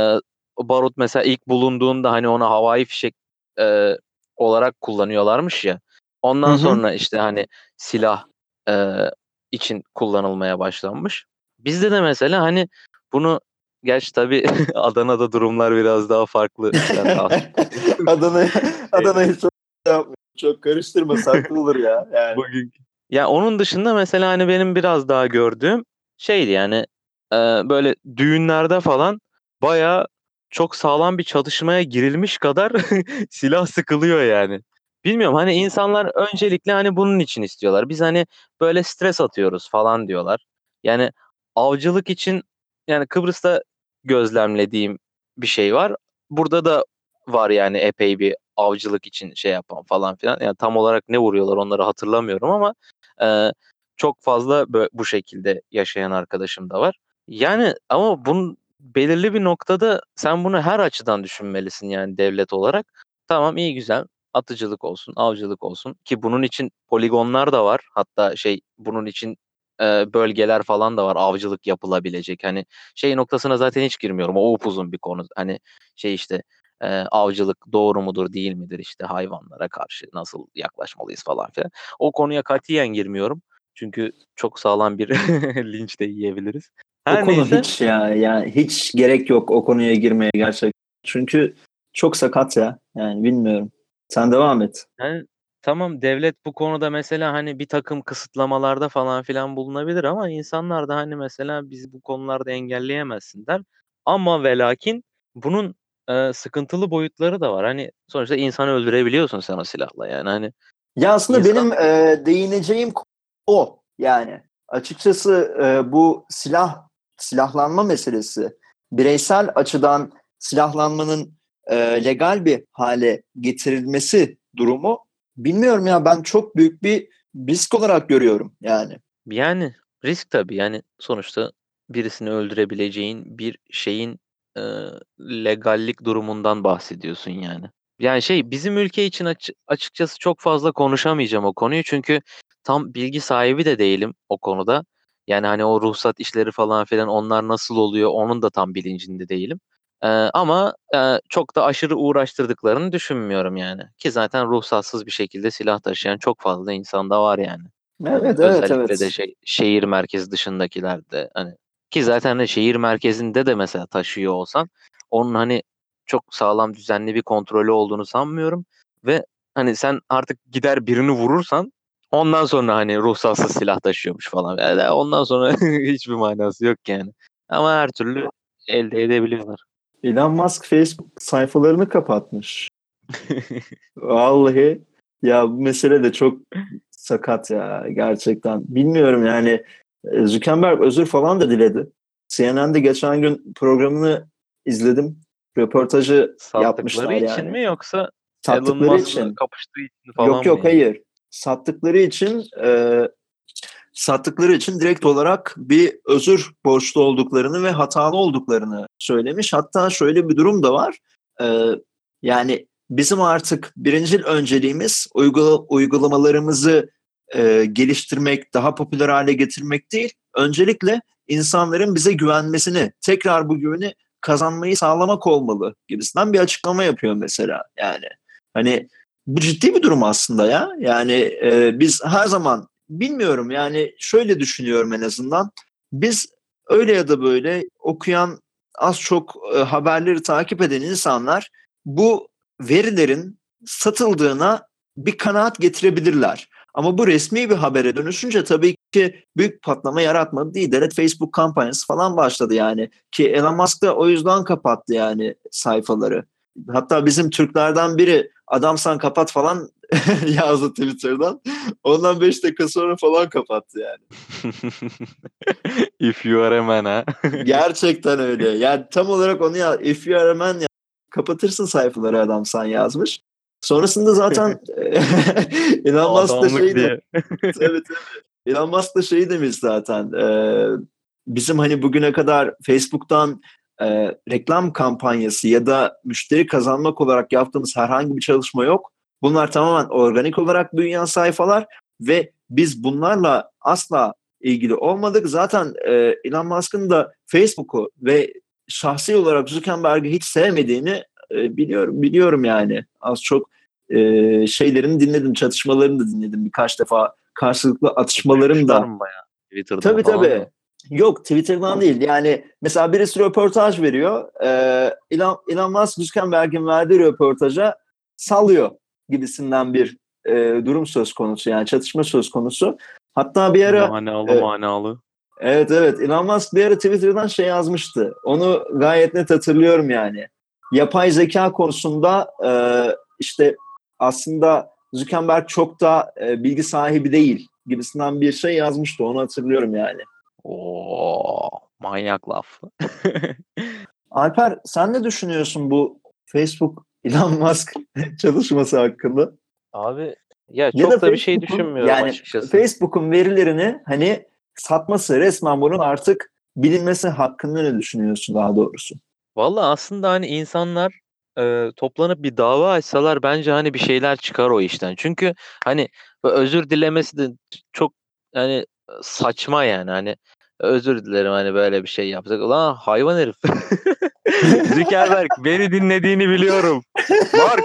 barut mesela ilk bulunduğunda hani ona havai fişek e, olarak kullanıyorlarmış ya. Ondan hı hı. sonra işte hani silah e, için kullanılmaya başlanmış. Bizde de mesela hani bunu Gerçi tabii Adana'da durumlar biraz daha farklı. Adana Adana'yı çok yapmıyor. Çok karıştırma saklı olur ya. Yani. Bugün. Ya onun dışında mesela hani benim biraz daha gördüğüm şeydi yani e, böyle düğünlerde falan baya çok sağlam bir çatışmaya girilmiş kadar silah sıkılıyor yani. Bilmiyorum hani insanlar öncelikle hani bunun için istiyorlar. Biz hani böyle stres atıyoruz falan diyorlar. Yani avcılık için yani Kıbrıs'ta gözlemlediğim bir şey var. Burada da var yani epey bir avcılık için şey yapan falan filan. Yani tam olarak ne vuruyorlar onları hatırlamıyorum ama e, çok fazla bu şekilde yaşayan arkadaşım da var. Yani ama bunun belirli bir noktada sen bunu her açıdan düşünmelisin yani devlet olarak. Tamam iyi güzel atıcılık olsun, avcılık olsun ki bunun için poligonlar da var. Hatta şey bunun için e, bölgeler falan da var avcılık yapılabilecek. Hani şey noktasına zaten hiç girmiyorum. O upuzun bir konu. Hani şey işte e, avcılık doğru mudur değil midir işte hayvanlara karşı nasıl yaklaşmalıyız falan filan. O konuya katiyen girmiyorum. Çünkü çok sağlam bir linç de yiyebiliriz. Her o konu neyse, hiç ya yani hiç gerek yok o konuya girmeye gerçekten. Çünkü çok sakat ya. Yani bilmiyorum. Sen devam et. Yani tamam devlet bu konuda mesela hani bir takım kısıtlamalarda falan filan bulunabilir ama insanlar da hani mesela biz bu konularda engelleyemezsin der. Ama ve lakin bunun e, sıkıntılı boyutları da var. Hani sonuçta insanı öldürebiliyorsun sen o silahla yani hani. Ya aslında insan... benim e, değineceğim o yani açıkçası e, bu silah silahlanma meselesi bireysel açıdan silahlanmanın e, legal bir hale getirilmesi durumu bilmiyorum ya ben çok büyük bir risk olarak görüyorum yani. Yani risk tabii yani sonuçta birisini öldürebileceğin bir şeyin e, legallik durumundan bahsediyorsun yani. Yani şey bizim ülke için açı, açıkçası çok fazla konuşamayacağım o konuyu çünkü tam bilgi sahibi de değilim o konuda. Yani hani o ruhsat işleri falan filan onlar nasıl oluyor onun da tam bilincinde değilim. Ee, ama e, çok da aşırı uğraştırdıklarını düşünmüyorum yani. Ki zaten ruhsatsız bir şekilde silah taşıyan çok fazla insan da var yani. Evet evet Özellikle evet. de şey, şehir merkezi dışındakilerde hani ki zaten de şehir merkezinde de mesela taşıyor olsan onun hani çok sağlam düzenli bir kontrolü olduğunu sanmıyorum ve hani sen artık gider birini vurursan ondan sonra hani ruhsatsız silah taşıyormuş falan. Yani ondan sonra hiçbir manası yok yani. Ama her türlü elde edebiliyorlar. Elon Musk Facebook sayfalarını kapatmış. Vallahi ya bu mesele de çok sakat ya gerçekten. Bilmiyorum yani Zuckerberg özür falan da diledi. CNN'de geçen gün programını izledim. Röportajı Sattıkları yapmışlar için yani. mi yoksa Sattıkları Elon için. kapıştığı için falan Yok yok mı? hayır. Sattıkları için e, sattıkları için direkt olarak bir özür borçlu olduklarını ve hatalı olduklarını söylemiş. Hatta şöyle bir durum da var. Ee, yani bizim artık birincil önceliğimiz uygula, uygulamalarımızı e, geliştirmek, daha popüler hale getirmek değil. Öncelikle insanların bize güvenmesini, tekrar bu güveni kazanmayı sağlamak olmalı gibisinden bir açıklama yapıyor mesela. Yani hani bu ciddi bir durum aslında ya. Yani e, biz her zaman bilmiyorum yani şöyle düşünüyorum en azından. Biz öyle ya da böyle okuyan az çok e, haberleri takip eden insanlar bu verilerin satıldığına bir kanaat getirebilirler. Ama bu resmi bir habere dönüşünce tabii ki büyük patlama yaratmadı değil. Devlet Facebook kampanyası falan başladı yani. Ki Elon Musk da o yüzden kapattı yani sayfaları. Hatta bizim Türklerden biri adamsan kapat falan yazdı Twitter'dan. Ondan 5 dakika sonra falan kapattı yani. If you are a man ha. Gerçekten öyle. Yani tam olarak onu ya if you are a man ya, kapatırsın sayfaları adamsan yazmış. Sonrasında zaten Elon Musk da şey de, evet, evet. Elon Musk da şey demiş zaten. E, bizim hani bugüne kadar Facebook'tan e, reklam kampanyası ya da müşteri kazanmak olarak yaptığımız herhangi bir çalışma yok. Bunlar tamamen organik olarak büyüyen sayfalar ve biz bunlarla asla ilgili olmadık. Zaten e, Elon Musk'ın da Facebook'u ve şahsi olarak Zuckerberg'i hiç sevmediğini e, biliyorum biliyorum yani. Az çok e, şeylerini dinledim, çatışmalarını da dinledim birkaç defa. Karşılıklı atışmalarını da. Twitter'dan tabii falan tabii. mı? Yok Twitter'dan değil. Yani mesela birisi röportaj veriyor. E, Elon, Elon Musk Zuckerberg'in verdiği röportaja sallıyor gibisinden bir e, durum söz konusu. Yani çatışma söz konusu. Hatta bir ara Manalı Evet. manalı. Evet evet Elon Musk bir ara Twitter'dan şey yazmıştı. Onu gayet net hatırlıyorum yani. Yapay zeka konusunda e, işte aslında Zuckerberg çok da e, bilgi sahibi değil gibisinden bir şey yazmıştı. Onu hatırlıyorum yani. Oo, manyak laf. Alper sen ne düşünüyorsun bu Facebook Elon Musk çalışması hakkında? Abi ya Ya çok da, bir şey düşünmüyorum yani açıkçası. Facebook'un verilerini hani satması resmen bunun artık bilinmesi hakkında ne düşünüyorsun daha doğrusu? Vallahi aslında hani insanlar e, toplanıp bir dava açsalar bence hani bir şeyler çıkar o işten. Çünkü hani özür dilemesi de çok hani saçma yani hani özür dilerim hani böyle bir şey yaptık. Ulan hayvan herif. Zuckerberg beni dinlediğini biliyorum. Mark.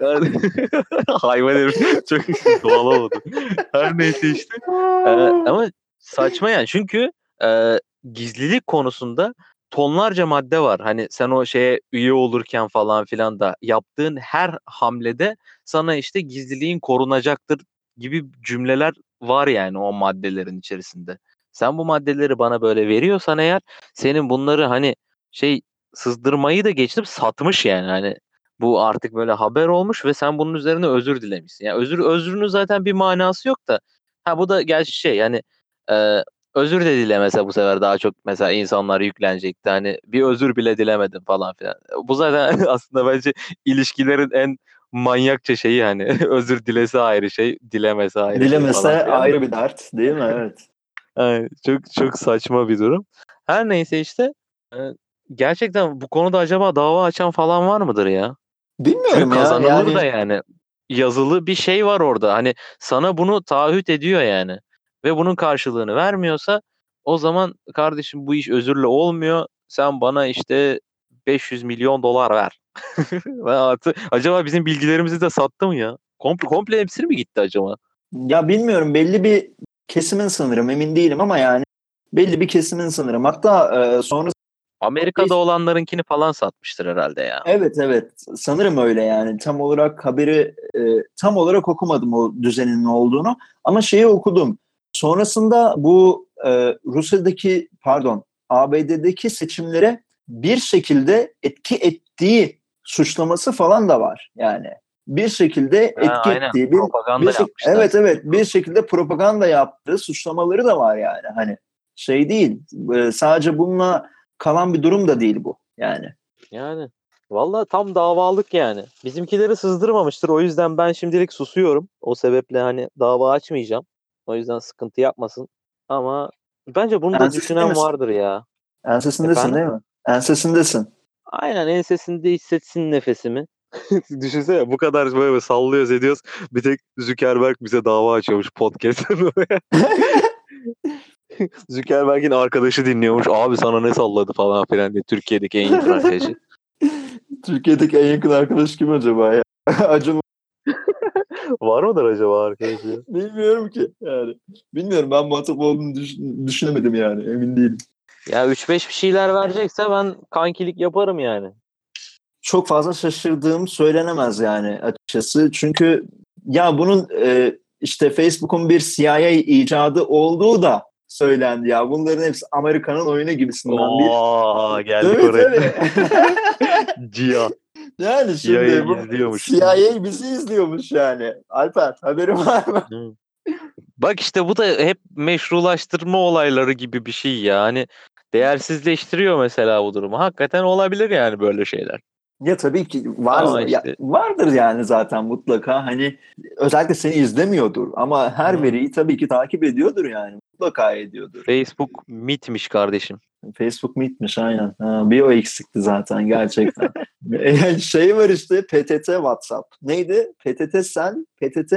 Hayvan herif. Çok doğal oldu. Her neyse işte. Ee, ama saçma yani çünkü e, gizlilik konusunda tonlarca madde var. Hani sen o şeye üye olurken falan filan da yaptığın her hamlede sana işte gizliliğin korunacaktır gibi cümleler var yani o maddelerin içerisinde. Sen bu maddeleri bana böyle veriyorsan eğer senin bunları hani şey sızdırmayı da geçtim satmış yani hani bu artık böyle haber olmuş ve sen bunun üzerine özür dilemişsin. Yani özür özrünün zaten bir manası yok da ha bu da gerçi şey yani e, özür de dilemese bu sefer daha çok mesela insanlar yüklenecekti. Hani bir özür bile dilemedim falan filan. Bu zaten aslında bence ilişkilerin en manyakça şeyi hani özür dilese ayrı şey, dilemese ayrı şey Dilemese filan. ayrı bir dert değil mi? Evet. Yani çok çok saçma bir durum. Her neyse işte e, gerçekten bu konuda acaba dava açan falan var mıdır ya? Bilmiyorum Çünkü ya. kazanılır Yani, da yani. Yazılı bir şey var orada. Hani sana bunu taahhüt ediyor yani. Ve bunun karşılığını vermiyorsa o zaman kardeşim bu iş özürle olmuyor. Sen bana işte 500 milyon dolar ver. Acaba bizim bilgilerimizi de sattı mı ya? Komple, komple hepsini mi gitti acaba? ya bilmiyorum belli bir kesimin sanırım emin değilim ama yani belli bir kesimin sanırım. Hatta e, sonra Amerika'da olanlarınkini falan satmıştır herhalde ya. evet evet sanırım öyle yani tam olarak haberi e, tam olarak okumadım o düzenin ne olduğunu ama şeyi okudum. Sonrasında bu e, Rusya'daki pardon ABD'deki seçimlere bir şekilde etki ettiği suçlaması falan da var yani. Bir şekilde etki Ha, aynen. ettiği bir, Propaganda bir yapmışlar. evet evet bir şekilde propaganda yaptığı suçlamaları da var yani hani şey değil e, sadece bununla kalan bir durum da değil bu yani. Yani vallahi tam davalık yani. Bizimkileri sızdırmamıştır. O yüzden ben şimdilik susuyorum. O sebeple hani dava açmayacağım. O yüzden sıkıntı yapmasın. Ama bence bunu da düşünen vardır ya. Ensesindesin Efendim? değil mi? Ensesindesin. Aynen ensesinde hissetsin nefesimi. Düşünsene bu kadar böyle sallıyoruz ediyoruz. Bir tek Zuckerberg bize dava açıyormuş podcast'ın. Zuckerberg'in arkadaşı dinliyormuş. Abi sana ne salladı falan filan diye. Türkiye'deki en yakın arkadaşı. Türkiye'deki en yakın arkadaş kim acaba ya? Acun Var mıdır acaba arkadaşı? bilmiyorum ki yani. Bilmiyorum ben muhatap olduğunu düş- düşünemedim yani emin değilim. Ya 3-5 bir şeyler verecekse ben kankilik yaparım yani. Çok fazla şaşırdığım söylenemez yani açıkçası. Çünkü ya bunun e, işte Facebook'un bir CIA icadı olduğu da söylendi ya. Bunların hepsi Amerika'nın oyunu gibisinden bir. Oo, geldik Tabii oraya. tabii. Cia. yani şimdi bu izliyormuş. CIA bizi izliyormuş yani. Alper haberin var mı? Bak işte bu da hep meşrulaştırma olayları gibi bir şey ya. Hani değersizleştiriyor mesela bu durumu. Hakikaten olabilir yani böyle şeyler. Ya tabii ki var Ama ya, işte- vardır yani zaten mutlaka hani özellikle seni izlemiyordur ama her Hı. veriyi tabii ki takip ediyordur yani mutlaka ediyordur. Facebook mitmiş kardeşim. Facebook mitmiş aynen. Ha, bir o eksikti zaten gerçekten. yani şey var işte PTT WhatsApp. Neydi? PTT sen, PTT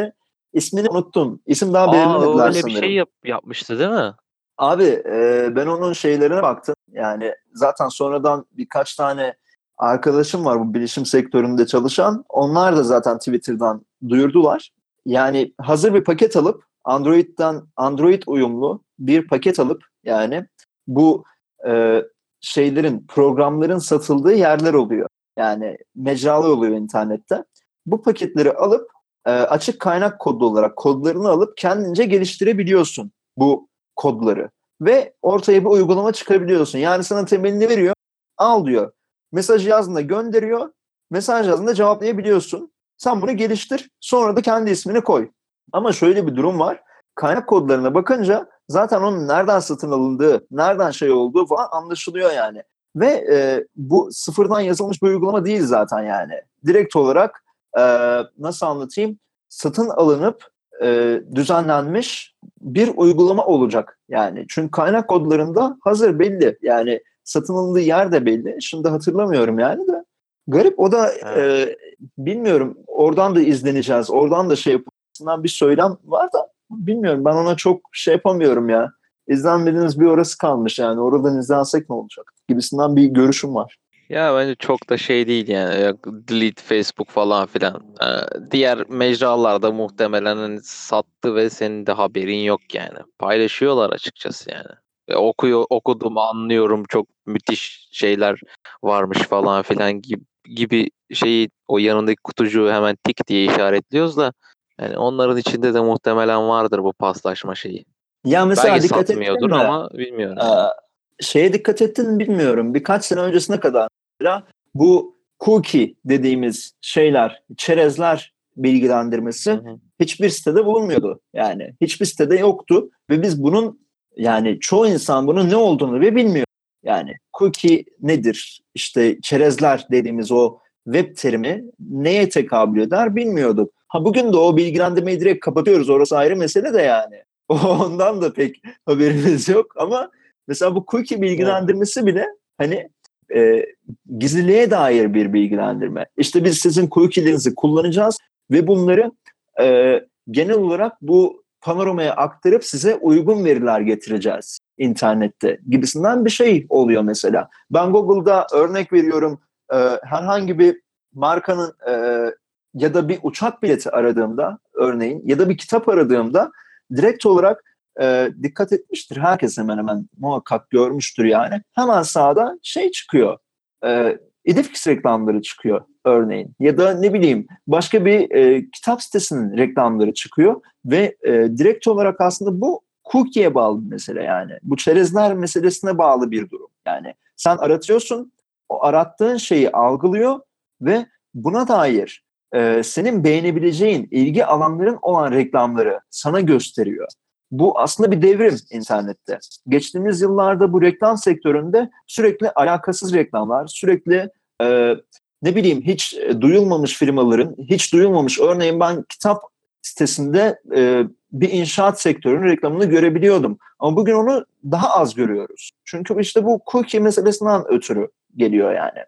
ismini unuttum. İsim daha belirlemediler öyle sanırım. bir şey yap, yapmıştı değil mi? Abi e, ben onun şeylerine baktım. Yani zaten sonradan birkaç tane arkadaşım var bu bilişim sektöründe çalışan. Onlar da zaten Twitter'dan duyurdular. Yani hazır bir paket alıp Android'den Android uyumlu bir paket alıp yani bu e, şeylerin programların satıldığı yerler oluyor. Yani mecralar oluyor internette. Bu paketleri alıp e, açık kaynak kodlu olarak kodlarını alıp kendince geliştirebiliyorsun bu kodları ve ortaya bir uygulama çıkabiliyorsun. Yani sana temelini veriyor, al diyor. Mesaj yazdığında gönderiyor, mesaj yazdığında cevaplayabiliyorsun. Sen bunu geliştir, sonra da kendi ismini koy. Ama şöyle bir durum var. Kaynak kodlarına bakınca zaten onun nereden satın alındığı, nereden şey olduğu falan anlaşılıyor yani. Ve e, bu sıfırdan yazılmış bir uygulama değil zaten yani. Direkt olarak e, nasıl anlatayım? Satın alınıp e, düzenlenmiş bir uygulama olacak yani. Çünkü kaynak kodlarında hazır belli. Yani satın alındığı yer de belli. Şimdi hatırlamıyorum yani de. Garip o da evet. e, bilmiyorum oradan da izleneceğiz. Oradan da şey yapısından bir söylem var da bilmiyorum ben ona çok şey yapamıyorum ya. İzlenmediğiniz bir orası kalmış yani. Oradan izlensek ne olacak gibisinden bir görüşüm var. Ya bence çok da şey değil yani. Delete Facebook falan filan. Diğer mecralarda muhtemelen hani sattı ve senin de haberin yok yani. Paylaşıyorlar açıkçası yani. Ve okuyor, okudum anlıyorum çok müthiş şeyler varmış falan filan gibi, gibi şeyi o yanındaki kutucuğu hemen tik diye işaretliyoruz da yani onların içinde de muhtemelen vardır bu paslaşma şeyi. Ya mesela Belki dikkat satmıyordur ettin mi? ama bilmiyorum. Ee, şeye dikkat ettin mi bilmiyorum. Birkaç sene öncesine kadar mesela bu cookie dediğimiz şeyler, çerezler bilgilendirmesi Hı hı. hiçbir sitede bulunmuyordu. Yani hiçbir sitede yoktu ve biz bunun yani çoğu insan bunun ne olduğunu bile bilmiyor. Yani cookie nedir? İşte çerezler dediğimiz o web terimi neye tekabül eder bilmiyorduk. Ha bugün de o bilgilendirmeyi direkt kapatıyoruz. Orası ayrı mesele de yani. Ondan da pek haberimiz yok ama mesela bu cookie bilgilendirmesi bile hani e, gizliliğe dair bir bilgilendirme. İşte biz sizin cookie'lerinizi kullanacağız ve bunları e, genel olarak bu panoramaya aktarıp size uygun veriler getireceğiz internette gibisinden bir şey oluyor mesela. Ben Google'da örnek veriyorum e, herhangi bir markanın e, ya da bir uçak bileti aradığımda örneğin ya da bir kitap aradığımda direkt olarak e, dikkat etmiştir. Herkes hemen hemen muhakkak görmüştür yani. Hemen sağda şey çıkıyor. E, Edifix reklamları çıkıyor örneğin. Ya da ne bileyim başka bir e, kitap sitesinin reklamları çıkıyor ve e, direkt olarak aslında bu cookie'ye bağlı bir mesele yani. Bu çerezler meselesine bağlı bir durum. Yani sen aratıyorsun, o arattığın şeyi algılıyor ve buna dair e, senin beğenebileceğin ilgi alanların olan reklamları sana gösteriyor. Bu aslında bir devrim internette. Geçtiğimiz yıllarda bu reklam sektöründe sürekli alakasız reklamlar, sürekli e, ne bileyim hiç duyulmamış firmaların, hiç duyulmamış örneğin ben kitap sitesinde e, bir inşaat sektörünün reklamını görebiliyordum. Ama bugün onu daha az görüyoruz. Çünkü işte bu cookie meselesinden ötürü geliyor yani.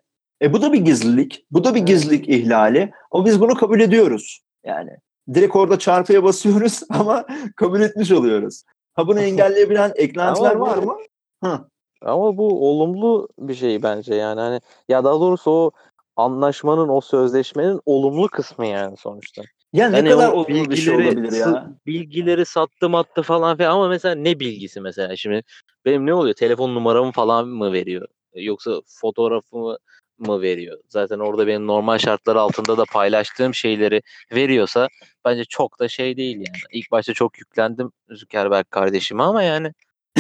E bu da bir gizlilik, bu da bir gizlilik ihlali. Ama biz bunu kabul ediyoruz yani. Direkt orada çarpıya basıyoruz ama kabul etmiş oluyoruz. Ha bunu engelleyebilen eklentiler Ama var mı? Hı. Ama bu olumlu bir şey bence yani hani ya daha doğrusu o anlaşmanın o sözleşmenin olumlu kısmı yani sonuçta. Ya ne Yani kadar o olumlu bir şey olabilir ya. bilgileri sattım attı falan filan ama mesela ne bilgisi mesela? Şimdi benim ne oluyor? Telefon numaramı falan mı veriyor? Yoksa fotoğrafımı mı veriyor? Zaten orada benim normal şartlar altında da paylaştığım şeyleri veriyorsa bence çok da şey değil yani. İlk başta çok yüklendim Zuckerberg kardeşime ama yani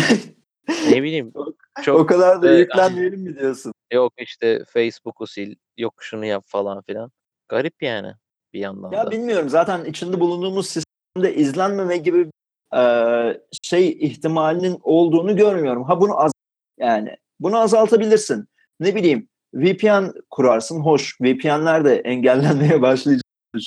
ne bileyim çok o kadar da Evet, yüklenmeyelim mi diyorsun? yok işte Facebook'u sil yok şunu yap falan filan garip yani bir yandan Ya da. bilmiyorum zaten içinde bulunduğumuz sistemde izlenmeme gibi e, şey ihtimalinin olduğunu görmüyorum. Ha bunu az yani bunu azaltabilirsin. Ne bileyim VPN kurarsın. Hoş VPN'ler de engellenmeye başlayacak.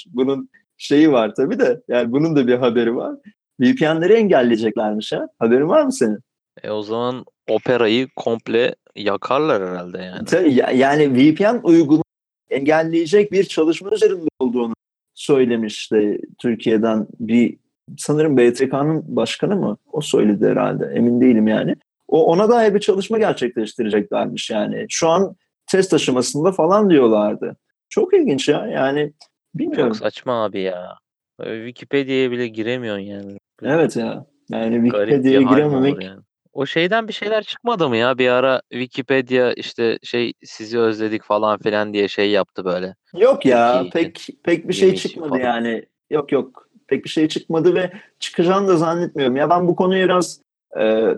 Bunun şeyi var tabii de yani bunun da bir haberi var. VPN'leri engelleyeceklermiş ha. Haberin var mı senin? E o zaman Opera'yı komple yakarlar herhalde yani. Tabii yani VPN uygulamayı engelleyecek bir çalışma üzerinde olduğunu söylemişti Türkiye'den bir sanırım BTK'nın başkanı mı? O söyledi herhalde. Emin değilim yani. O ona dair bir çalışma gerçekleştireceklermiş yani. Şu an test aşamasında falan diyorlardı. Çok ilginç ya. Yani bilmiyorum. Çok saçma abi ya. Wikipedia'ya bile giremiyorsun yani. Evet ya. Yani Wikipedia'ya girememek yani. O şeyden bir şeyler çıkmadı mı ya? Bir ara Wikipedia işte şey sizi özledik falan filan diye şey yaptı böyle. Yok ya pek pek bir şey çıkmadı falan. yani. Yok yok pek bir şey çıkmadı ve çıkacağını da zannetmiyorum. Ya ben bu konuya biraz e,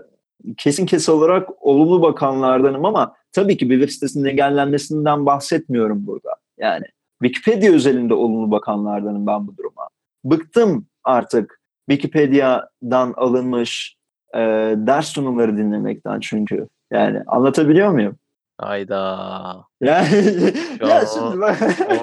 kesin kesin olarak olumlu bakanlardanım ama tabii ki bir web sitesinin engellenmesinden bahsetmiyorum burada. Yani Wikipedia özelinde olumlu bakanlardanım ben bu duruma. Bıktım artık Wikipedia'dan alınmış e, ders sunumları dinlemekten çünkü. Yani anlatabiliyor muyum? Hayda. Yani ya şimdi bak.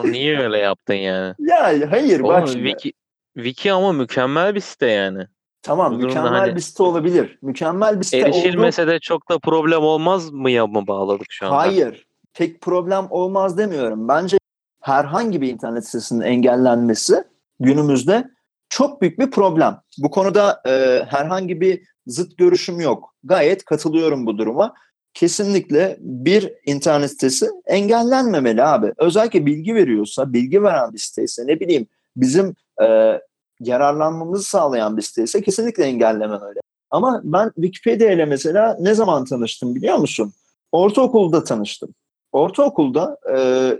o niye öyle yaptın yani? Ya hayır Oğlum, bak şimdi. Wiki, Wiki ama mükemmel bir site yani. Tamam Bu mükemmel hani bir site olabilir. Mükemmel bir site Erişilmese oldu. de çok da problem olmaz mı ya mı bağladık şu anda? Hayır. Tek problem olmaz demiyorum. Bence herhangi bir internet sitesinin engellenmesi günümüzde çok büyük bir problem. Bu konuda e, herhangi bir zıt görüşüm yok. Gayet katılıyorum bu duruma. Kesinlikle bir internet sitesi engellenmemeli abi. Özellikle bilgi veriyorsa, bilgi veren bir siteyse ne bileyim bizim e, yararlanmamızı sağlayan bir siteyse kesinlikle engellememeli. Ama ben Wikipedia ile mesela ne zaman tanıştım biliyor musun? Ortaokulda tanıştım. Ortaokulda e,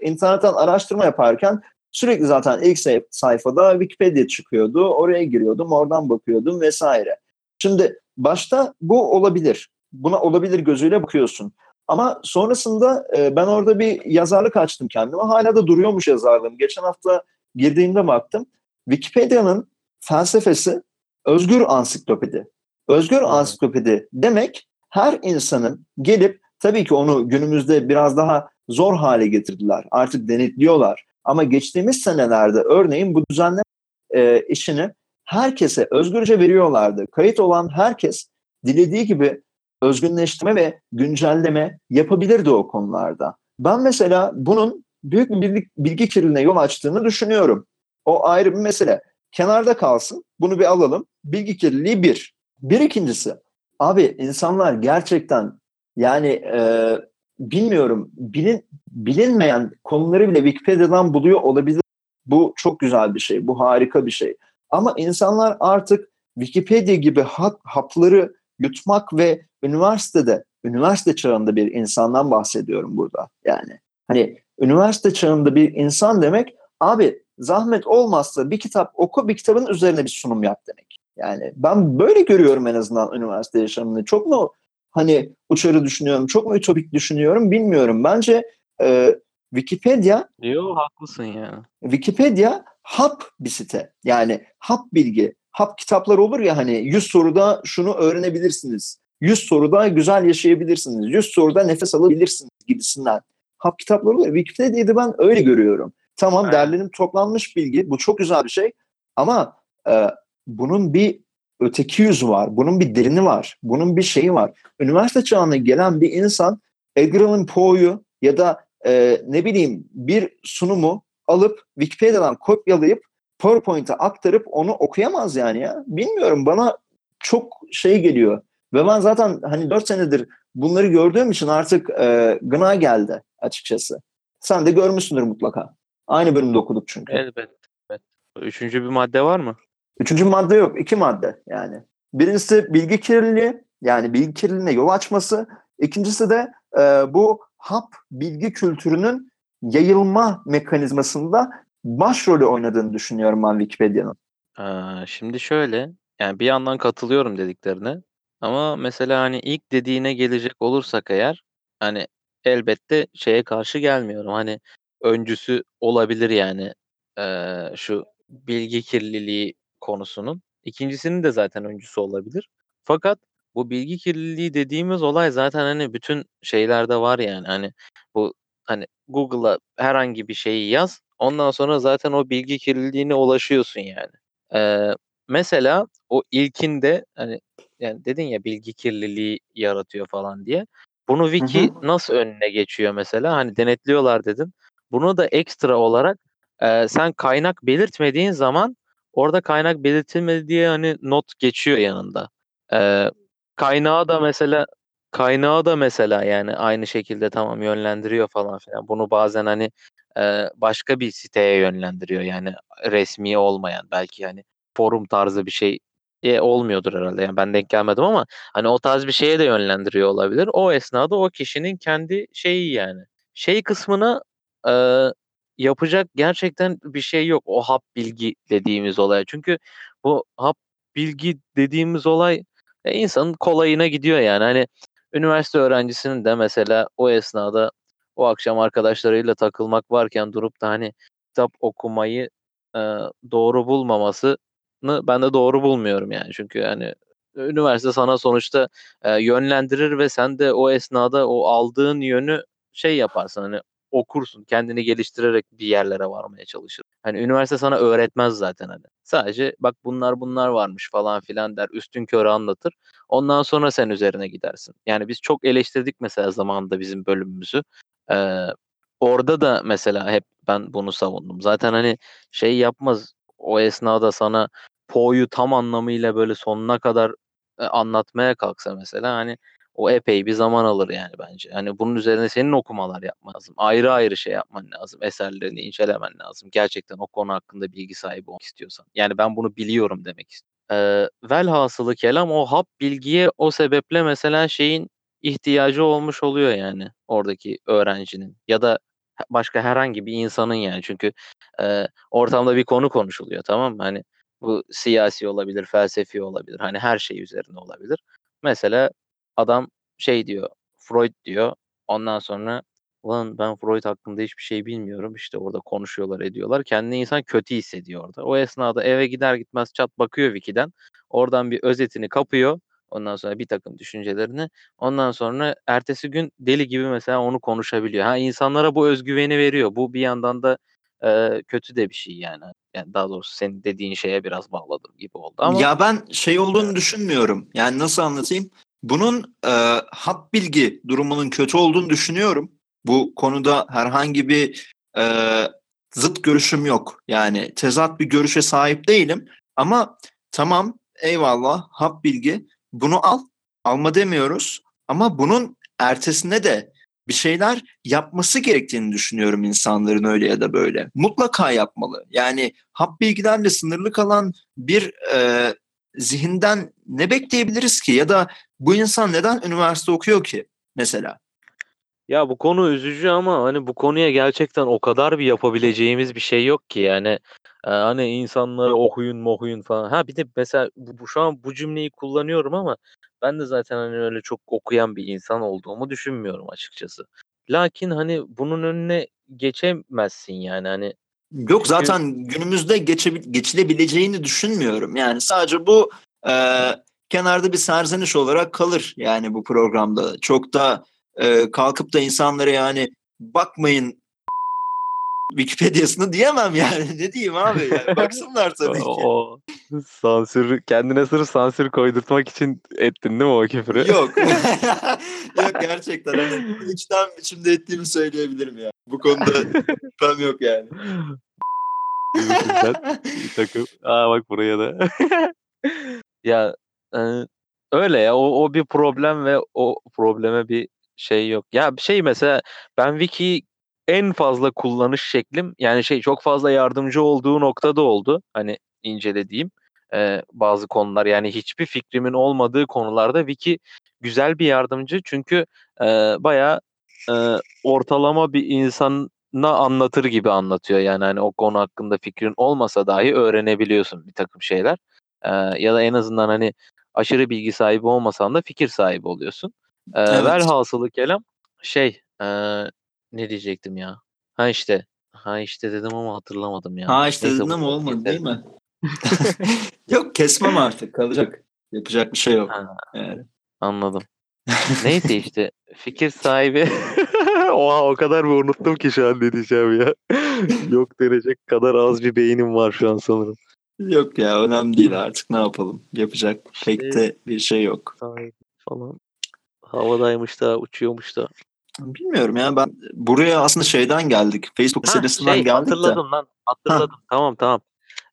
internetten araştırma yaparken sürekli zaten ilk sayfada Wikipedia çıkıyordu. Oraya giriyordum, oradan bakıyordum vesaire. Şimdi başta bu olabilir. Buna olabilir gözüyle bakıyorsun. Ama sonrasında e, ben orada bir yazarlık açtım kendime. Hala da duruyormuş yazarlığım. Geçen hafta girdiğimde baktım. Wikipedia'nın felsefesi özgür ansiklopedi. Özgür ansiklopedi demek her insanın gelip tabii ki onu günümüzde biraz daha zor hale getirdiler. Artık denetliyorlar. Ama geçtiğimiz senelerde örneğin bu düzenleme e, işini herkese özgürce veriyorlardı. Kayıt olan herkes dilediği gibi özgünleştirme ve güncelleme yapabilirdi o konularda. Ben mesela bunun büyük bir bilgi, bilgi kirliliğine yol açtığını düşünüyorum. O ayrı bir mesele. Kenarda kalsın. Bunu bir alalım. Bilgi kirliliği bir. Bir ikincisi. Abi insanlar gerçekten yani e, bilmiyorum bilin, bilinmeyen konuları bile Wikipedia'dan buluyor olabilir. Bu çok güzel bir şey. Bu harika bir şey. Ama insanlar artık Wikipedia gibi hap, hapları yutmak ve üniversitede, üniversite çağında bir insandan bahsediyorum burada. Yani hani üniversite çağında bir insan demek abi zahmet olmazsa bir kitap oku bir kitabın üzerine bir sunum yap demek. Yani ben böyle görüyorum en azından üniversite yaşamını. Çok mu hani uçarı düşünüyorum, çok mu ütopik düşünüyorum bilmiyorum. Bence e, Wikipedia Yok haklısın ya. Wikipedia hap bir site. Yani hap bilgi, hap kitaplar olur ya hani 100 soruda şunu öğrenebilirsiniz. 100 soruda güzel yaşayabilirsiniz. 100 soruda nefes alabilirsiniz gibisinden. Hap kitaplar olur. Wikipedia'yı ben öyle görüyorum. Tamam Aynen. derlenip toplanmış bilgi. Bu çok güzel bir şey. Ama e, bunun bir öteki yüzü var. Bunun bir derini var. Bunun bir şeyi var. Üniversite çağına gelen bir insan Edgar Allan Poe'yu ya da e, ne bileyim bir sunumu alıp Wikipedia'dan kopyalayıp PowerPoint'e aktarıp onu okuyamaz yani ya. Bilmiyorum bana çok şey geliyor. Ve ben zaten hani 4 senedir bunları gördüğüm için artık e, gına geldi açıkçası. Sen de görmüşsündür mutlaka. Aynı bölümde okuduk çünkü. Elbet. evet. Üçüncü bir madde var mı? Üçüncü madde yok. iki madde yani. Birincisi bilgi kirliliği yani bilgi kirliliğine yol açması. İkincisi de e, bu hap bilgi kültürünün yayılma mekanizmasında başrolü oynadığını düşünüyorum ben Wikipedia'nın. Ee, şimdi şöyle yani bir yandan katılıyorum dediklerine ama mesela hani ilk dediğine gelecek olursak eğer hani elbette şeye karşı gelmiyorum. Hani öncüsü olabilir yani ee, şu bilgi kirliliği konusunun. İkincisinin de zaten öncüsü olabilir. Fakat bu bilgi kirliliği dediğimiz olay zaten hani bütün şeylerde var yani. Hani bu hani Google'a herhangi bir şeyi yaz. Ondan sonra zaten o bilgi kirliliğine ulaşıyorsun yani. Ee, mesela o ilkinde hani yani dedin ya bilgi kirliliği yaratıyor falan diye. Bunu wiki nasıl önüne geçiyor mesela? Hani denetliyorlar dedin. Bunu da ekstra olarak e, sen kaynak belirtmediğin zaman orada kaynak belirtilmedi diye hani not geçiyor yanında. E, kaynağı da mesela kaynağı da mesela yani aynı şekilde tamam yönlendiriyor falan filan. Bunu bazen hani e, başka bir siteye yönlendiriyor yani resmi olmayan belki yani forum tarzı bir şey e, olmuyordur herhalde. Yani ben denk gelmedim ama hani o tarz bir şeye de yönlendiriyor olabilir. O esnada o kişinin kendi şeyi yani. Şey kısmına e, yapacak gerçekten bir şey yok. O hap bilgi dediğimiz olay. Çünkü bu hap bilgi dediğimiz olay e, insanın kolayına gidiyor yani. Hani üniversite öğrencisinin de mesela o esnada o akşam arkadaşlarıyla takılmak varken durup da hani kitap okumayı e, doğru bulmaması ben de doğru bulmuyorum yani. Çünkü yani üniversite sana sonuçta e, yönlendirir ve sen de o esnada o aldığın yönü şey yaparsın hani okursun. Kendini geliştirerek bir yerlere varmaya çalışır. Hani üniversite sana öğretmez zaten hani. Sadece bak bunlar bunlar varmış falan filan der. Üstün körü anlatır. Ondan sonra sen üzerine gidersin. Yani biz çok eleştirdik mesela zamanında bizim bölümümüzü. Ee, orada da mesela hep ben bunu savundum. Zaten hani şey yapmaz o esnada sana Poe'yu tam anlamıyla böyle sonuna kadar anlatmaya kalksa mesela hani o epey bir zaman alır yani bence. Hani bunun üzerine senin okumalar yapman lazım. Ayrı ayrı şey yapman lazım. Eserlerini incelemen lazım. Gerçekten o konu hakkında bilgi sahibi olmak istiyorsan. Yani ben bunu biliyorum demek istiyorum. Ee, velhasılı kelam o hap bilgiye o sebeple mesela şeyin ihtiyacı olmuş oluyor yani oradaki öğrencinin ya da başka herhangi bir insanın yani çünkü e, ortamda bir konu konuşuluyor tamam mı? Hani bu siyasi olabilir, felsefi olabilir. Hani her şey üzerine olabilir. Mesela adam şey diyor, Freud diyor. Ondan sonra ulan ben Freud hakkında hiçbir şey bilmiyorum. İşte orada konuşuyorlar, ediyorlar. Kendini insan kötü hissediyor orada. O esnada eve gider gitmez çat bakıyor Wiki'den. Oradan bir özetini kapıyor. Ondan sonra bir takım düşüncelerini. Ondan sonra ertesi gün deli gibi mesela onu konuşabiliyor. Ha insanlara bu özgüveni veriyor. Bu bir yandan da e, kötü de bir şey yani. Yani daha doğrusu senin dediğin şeye biraz bağladım gibi oldu ama. Ya ben şey olduğunu düşünmüyorum. Yani nasıl anlatayım? Bunun e, hap bilgi durumunun kötü olduğunu düşünüyorum. Bu konuda herhangi bir e, zıt görüşüm yok. Yani tezat bir görüşe sahip değilim. Ama tamam eyvallah hap bilgi bunu al. Alma demiyoruz. Ama bunun ertesinde de bir şeyler yapması gerektiğini düşünüyorum insanların öyle ya da böyle. Mutlaka yapmalı. Yani hap bilgilerle sınırlı kalan bir e, zihinden ne bekleyebiliriz ki? Ya da bu insan neden üniversite okuyor ki mesela? Ya bu konu üzücü ama hani bu konuya gerçekten o kadar bir yapabileceğimiz bir şey yok ki yani e, hani insanları okuyun mohuyun falan. Ha bir de mesela bu, bu şu an bu cümleyi kullanıyorum ama ben de zaten hani öyle çok okuyan bir insan olduğumu düşünmüyorum açıkçası. Lakin hani bunun önüne geçemezsin yani hani. Yok zaten günümüzde geçe, geçilebileceğini düşünmüyorum. Yani sadece bu e, kenarda bir serzeniş olarak kalır yani bu programda. Çok da e, kalkıp da insanlara yani bakmayın Wikipedia'sını diyemem yani. ne diyeyim abi? Yani baksınlar tabii ki. o, sansür, kendine sırf sansür koydurtmak için ettin değil mi o küfürü? Yok. yok gerçekten. Hani içten biçimde ettiğimi söyleyebilirim ya. Bu konuda şüphem yok yani. takım. Aa bak buraya da. ya e, öyle ya o, o bir problem ve o probleme bir şey yok. Ya bir şey mesela ben Wiki en fazla kullanış şeklim yani şey çok fazla yardımcı olduğu noktada oldu. Hani incelediğim e, bazı konular yani hiçbir fikrimin olmadığı konularda Wiki güzel bir yardımcı çünkü e, bayağı e, ortalama bir insana anlatır gibi anlatıyor. Yani hani o konu hakkında fikrin olmasa dahi öğrenebiliyorsun bir takım şeyler. E, ya da en azından hani aşırı bilgi sahibi olmasan da fikir sahibi oluyorsun. E, evet. Velhasılı kelam şey e, ne diyecektim ya? Ha işte. Ha işte dedim ama hatırlamadım ya. Ha işte Neyse, dedim ama olmadı değil mi? Yok kesmem artık kalacak. Yapacak bir şey yok. Ha, yani. Anladım. Neyse işte fikir sahibi Oha o kadar bir unuttum ki şu an ne diyeceğim ya. Yok denecek kadar az bir beynim var şu an sanırım. Yok ya önemli değil artık ne yapalım. Yapacak pek de bir şey yok. Falan. Havadaymış da uçuyormuş da. Bilmiyorum ya ben buraya aslında şeyden geldik. Facebook Ha, serisinden şey, geldik de. hatırladım lan. Hatırladım. Tamam tamam.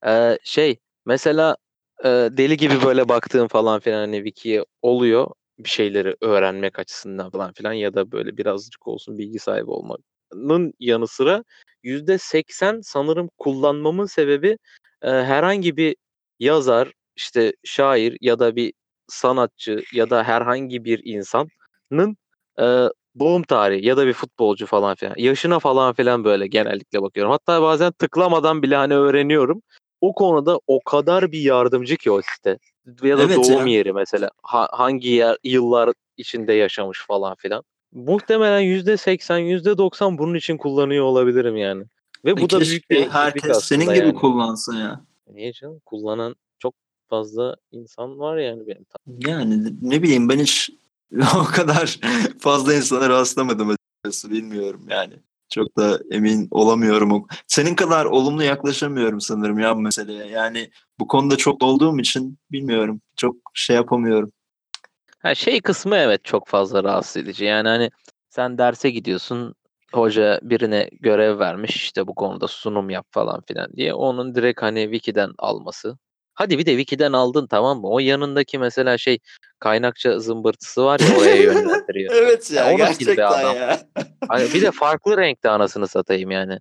Ee, şey mesela e, deli gibi böyle baktığım falan filan hani wiki'ye oluyor bir şeyleri öğrenmek açısından falan filan ya da böyle birazcık olsun bilgi sahibi olmanın yanı sıra yüzde seksen sanırım kullanmamın sebebi e, herhangi bir yazar işte şair ya da bir sanatçı ya da herhangi bir insanın e, doğum tarihi ya da bir futbolcu falan filan yaşına falan filan böyle genellikle bakıyorum. Hatta bazen tıklamadan bile hani öğreniyorum. O konuda o kadar bir yardımcı ki o site. Ya da Evet doğum ya. yeri mesela. Ha- hangi yer, yıllar içinde yaşamış falan filan. Muhtemelen %80, %90 bunun için kullanıyor olabilirim yani. Ve bu da büyük bir herkes senin gibi yani. kullansın ya. Niye canım? Kullanan çok fazla insan var yani benim. Yani ne bileyim ben hiç o kadar fazla insana rastlamadım açıkçası bilmiyorum yani. Çok da emin olamıyorum. Senin kadar olumlu yaklaşamıyorum sanırım ya bu meseleye. Yani bu konuda çok olduğum için bilmiyorum. Çok şey yapamıyorum. Ha şey kısmı evet çok fazla rahatsız edici. Yani hani sen derse gidiyorsun hoca birine görev vermiş işte bu konuda sunum yap falan filan diye onun direkt hani wiki'den alması. Hadi bir de wiki'den aldın tamam mı? O yanındaki mesela şey kaynakça zımbırtısı var ya oraya yönlendiriyor. Evet Ya ya gerçekten adam. ya. Hani bir de farklı renkte anasını satayım yani.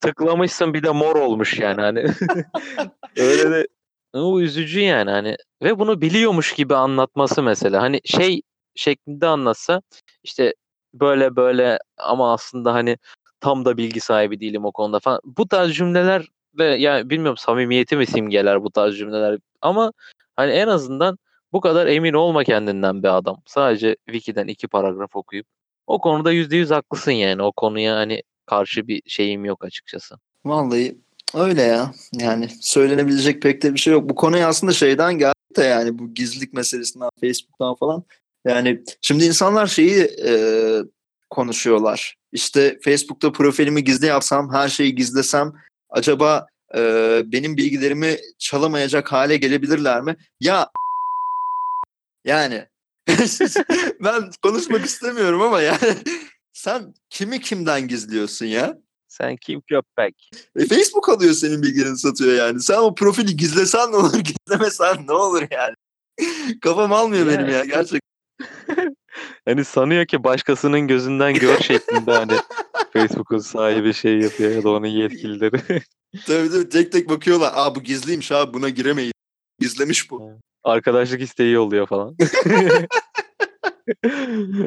Tıklamışsın bir de mor olmuş yani hani. Öyle de o üzücü yani hani ve bunu biliyormuş gibi anlatması mesela. Hani şey şeklinde anlatsa işte böyle böyle ama aslında hani tam da bilgi sahibi değilim o konuda falan. Bu tarz cümleler ve yani bilmiyorum samimiyeti mi simgeler bu tarz cümleler ama hani en azından bu kadar emin olma kendinden bir adam. Sadece wiki'den iki paragraf okuyup o konuda yüzde yüz haklısın yani. O konuya hani karşı bir şeyim yok açıkçası. Vallahi öyle ya. Yani söylenebilecek pek de bir şey yok. Bu konuya aslında şeyden geldi de yani bu gizlilik meselesinden Facebook'tan falan. Yani şimdi insanlar şeyi e, konuşuyorlar. İşte Facebook'ta profilimi gizli yapsam, her şeyi gizlesem acaba e, benim bilgilerimi çalamayacak hale gelebilirler mi? Ya yani ben konuşmak istemiyorum ama yani sen kimi kimden gizliyorsun ya? Sen kim köpek? E, Facebook alıyor senin bilgilerini satıyor yani. Sen o profili gizlesen ne olur, gizlemesen ne olur yani. Kafam almıyor Ya. benim ya gerçekten. Hani sanıyor ki başkasının gözünden gör şeklinde hani Facebook'un sahibi şey yapıyor ya da onun yetkilileri. Tabii tabii tek tek bakıyorlar. Aa bu gizliymiş abi buna giremeyin. Gizlemiş bu. Arkadaşlık isteği yolluyor falan.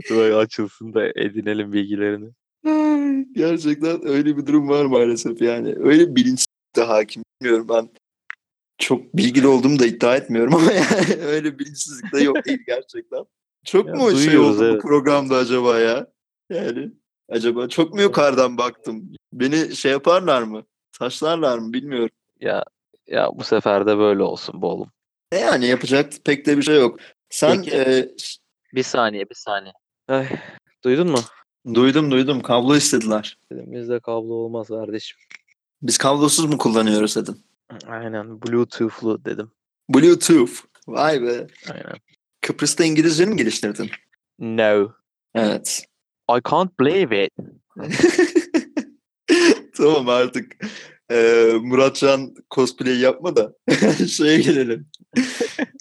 Böyle açılsın da edinelim bilgilerini. Gerçekten öyle bir durum var maalesef yani. Öyle bilinç de hakim. Bilmiyorum ben çok bilgili olduğumu da iddia etmiyorum ama yani öyle bilinçsizlik de yok değil gerçekten. Çok Ya, mu şey oldu evet. bu programda acaba ya? Yani acaba çok mu yukarıdan baktım? Beni şey yaparlar mı? Taşlarlar mı bilmiyorum. Ya ya bu sefer de böyle olsun bu oğlum. Ne yani yapacak pek de bir şey yok. Sen Peki. e, Bir saniye bir saniye. Ay, duydun mu? duydum duydum kablo istediler. Dedim bizde kablo olmaz kardeşim. Biz kablosuz mu kullanıyoruz dedim. Aynen Bluetooth'lu dedim. Bluetooth. Vay be. Aynen. Kıbrıs'ta İngilizce mi geliştirdin? No. Evet. I can't believe it. tamam artık Ee, Muratcan cosplay yapma da şeye gelelim.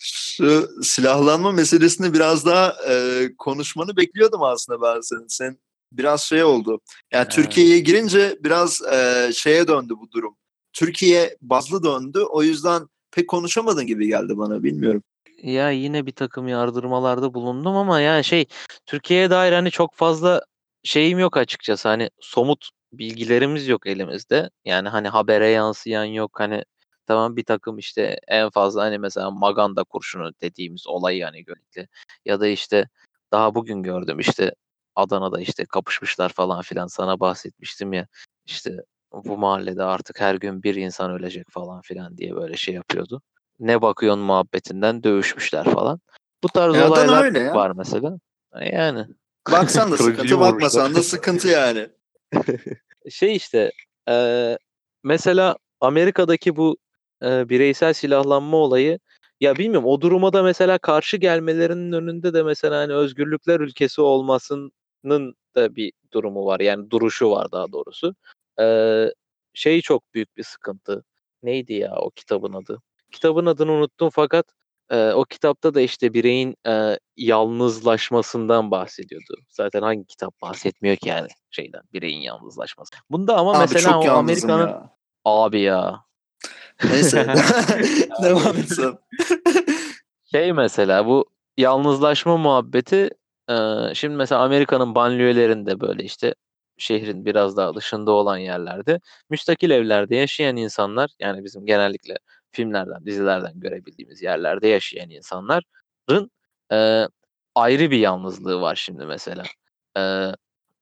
Şu silahlanma meselesini biraz daha e, konuşmanı bekliyordum aslında ben senin. Sen biraz şey oldu. Yani Ha. Türkiye'ye girince biraz e, şeye döndü bu durum. Türkiye bazlı döndü. O yüzden pek konuşamadın gibi geldi bana bilmiyorum. Ya yine bir takım yardırmalarda bulundum ama yani şey Türkiye'ye dair hani çok fazla şeyim yok açıkçası. Hani somut bilgilerimiz yok elimizde. Yani hani habere yansıyan yok. Hani tamam bir takım işte en fazla hani mesela Maganda kurşunu dediğimiz olay yani Gölik'te. Ya da işte daha bugün gördüm işte Adana'da işte kapışmışlar falan filan sana bahsetmiştim ya. İşte bu mahallede artık her gün bir insan ölecek falan filan diye böyle şey yapıyordu. Ne bakıyorsun muhabbetinden dövüşmüşler falan. Bu tarz E, olaylar öyle ya. var mesela. E, Yani. Baksan da sıkıntı, bakmasan da sıkıntı yani. Şey işte eee, mesela Amerika'daki bu e, bireysel silahlanma olayı ya bilmiyorum o duruma da mesela karşı gelmelerinin önünde de mesela hani özgürlükler ülkesi olmasının da bir durumu var. Yani duruşu var daha doğrusu. Ee, şey çok büyük bir sıkıntı. Neydi ya o kitabın adı? Kitabın adını unuttum fakat e, o kitapta da işte bireyin e, yalnızlaşmasından bahsediyordu. Zaten hangi kitap bahsetmiyor ki yani şeyden bireyin yalnızlaşması. Bunda ama Abi mesela o Amerika'nın ya. abi ya Neyse. Devam etsin. Şey mesela bu yalnızlaşma muhabbeti e, şimdi mesela Amerika'nın banliyölerinde böyle işte şehrin biraz daha dışında olan yerlerde müstakil evlerde yaşayan insanlar yani bizim genellikle filmlerden, dizilerden görebildiğimiz yerlerde yaşayan insanların e, ayrı bir yalnızlığı var şimdi mesela. E,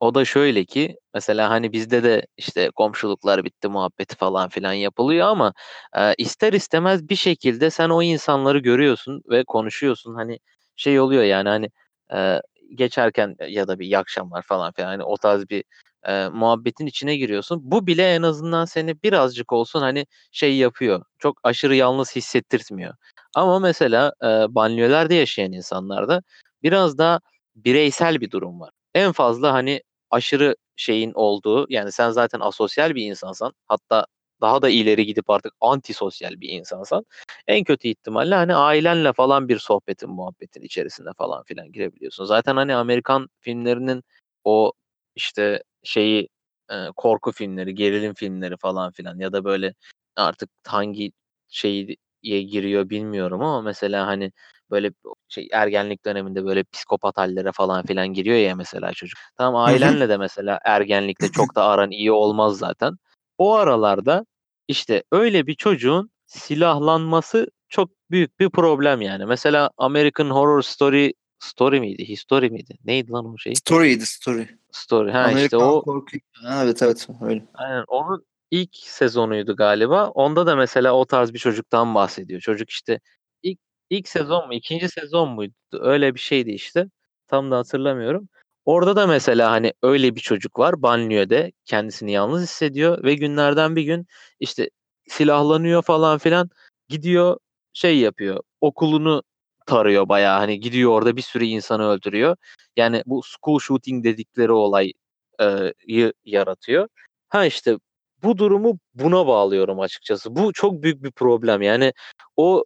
o da şöyle ki mesela hani bizde de işte komşuluklar bitti muhabbeti falan filan yapılıyor ama e, ister istemez bir şekilde sen o insanları görüyorsun ve konuşuyorsun. Hani şey oluyor yani hani e, geçerken ya da bir iyi akşamlar falan filan hani o tarz bir e, muhabbetin içine giriyorsun. Bu bile en azından seni birazcık olsun hani şey yapıyor. Çok aşırı yalnız hissettirtmiyor. Ama mesela e, banliyölerde yaşayan insanlarda biraz daha bireysel bir durum var. En fazla hani aşırı şeyin olduğu yani sen zaten asosyal bir insansan hatta daha da ileri gidip artık antisosyal bir insansan en kötü ihtimalle hani ailenle falan bir sohbetin muhabbetin içerisinde falan filan girebiliyorsun. Zaten hani Amerikan filmlerinin o işte şeyi e, korku filmleri, gerilim filmleri falan filan ya da böyle artık hangi şeyi giriyor bilmiyorum ama mesela hani böyle şey ergenlik döneminde böyle psikopat hallere falan filan giriyor ya mesela çocuk. Tamam ailenle de mesela ergenlikte çok da aran iyi olmaz zaten. O aralarda işte öyle bir çocuğun silahlanması çok büyük bir problem yani. Mesela American Horror Story Story miydi? History miydi? Neydi lan o şey? Story'ydi story. Story. Ha Amerikan işte o korku. Evet evet öyle. aynen onun ilk sezonuydu galiba. Onda da mesela o tarz bir çocuktan bahsediyor. Çocuk işte ilk ilk sezon mu, ikinci sezon muydu? Öyle bir şeydi işte. Tam da hatırlamıyorum. Orada da mesela hani öyle bir çocuk var banliyöde kendisini yalnız hissediyor ve günlerden bir gün işte silahlanıyor falan filan gidiyor şey yapıyor okulunu tarıyor bayağı hani gidiyor orada bir sürü insanı öldürüyor. Yani bu school shooting dedikleri olayı yaratıyor. Ha işte bu durumu buna bağlıyorum açıkçası. Bu çok büyük bir problem. Yani o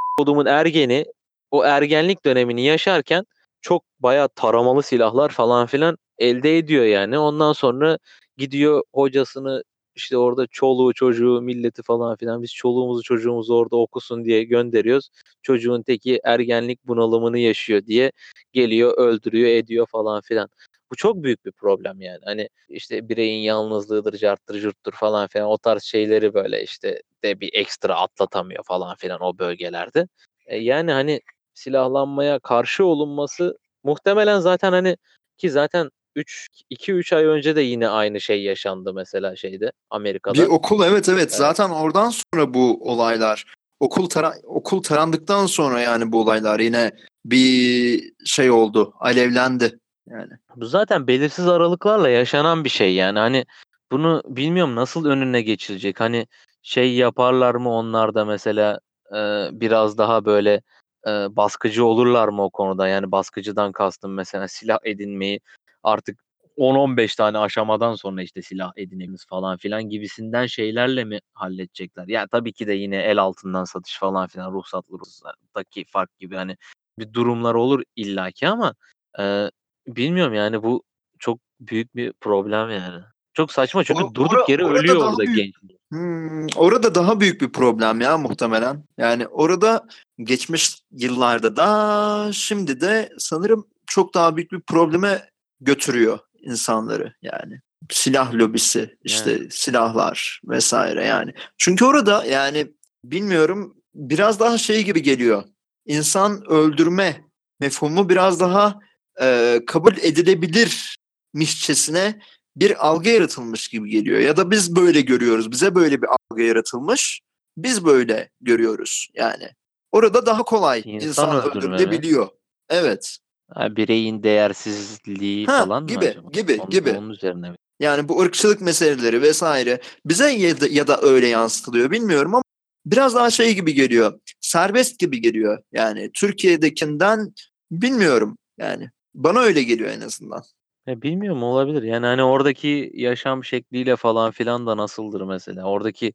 kodumun ergeni o ergenlik dönemini yaşarken çok bayağı taramalı silahlar falan filan elde ediyor yani. Ondan sonra gidiyor hocasını işte orada çoluğu çocuğu milleti falan filan biz çoluğumuzu çocuğumuzu orada okusun diye gönderiyoruz. Çocuğun teki ergenlik bunalımını yaşıyor diye geliyor öldürüyor ediyor falan filan. Bu çok büyük bir problem yani. Hani işte bireyin yalnızlığıdır, carttır, jurttur falan filan o tarz şeyleri böyle işte de bir ekstra atlatamıyor falan filan o bölgelerde. E yani hani silahlanmaya karşı olunması muhtemelen zaten hani ki zaten 3 2-3 ay önce de yine aynı şey yaşandı mesela şeyde Amerika'da. Bir okul evet evet zaten oradan sonra bu olaylar okul tara okul tarandıktan sonra yani bu olaylar yine bir şey oldu alevlendi yani. Bu zaten belirsiz aralıklarla yaşanan bir şey yani hani bunu bilmiyorum nasıl önüne geçilecek hani şey yaparlar mı onlar da mesela e, biraz daha böyle e, baskıcı olurlar mı o konuda yani baskıcıdan kastım mesela silah edinmeyi artık 10-15 tane aşamadan sonra işte silah edinemiz falan filan gibisinden şeylerle mi halledecekler? Ya tabii ki de yine el altından satış falan filan ruhsatlı ruhsattaki fark gibi hani bir durumlar olur illaki ama e, bilmiyorum yani bu çok büyük bir problem yani. Çok saçma çünkü Or- durduk yere ölüyor orada genç. Hmm, orada daha büyük bir problem ya muhtemelen. Yani orada geçmiş yıllarda da şimdi de sanırım çok daha büyük bir probleme götürüyor insanları yani. Silah lobisi, işte silahlar vesaire yani. Çünkü orada yani bilmiyorum biraz daha şey gibi geliyor. İnsan öldürme mefhumu biraz daha e, kabul edilebilirmişçesine bir algı yaratılmış gibi geliyor. Ya da biz böyle görüyoruz. Bize böyle bir algı yaratılmış. Biz böyle görüyoruz yani. Orada daha kolay İnsan insan, öldürülebiliyor. Evet. Ha, bireyin değersizliği Ha, falan mı gibi, acaba? gibi, Onun, gibi. Onun üzerine mi? Yani bu ırkçılık meseleleri vesaire bize ya da, ya da öyle yansıtılıyor bilmiyorum ama biraz daha şey gibi geliyor. Serbest gibi geliyor. Yani Türkiye'dekinden bilmiyorum yani. Bana öyle geliyor en azından. Ya bilmiyorum olabilir. Yani hani oradaki yaşam şekliyle falan filan da nasıldır mesela. Oradaki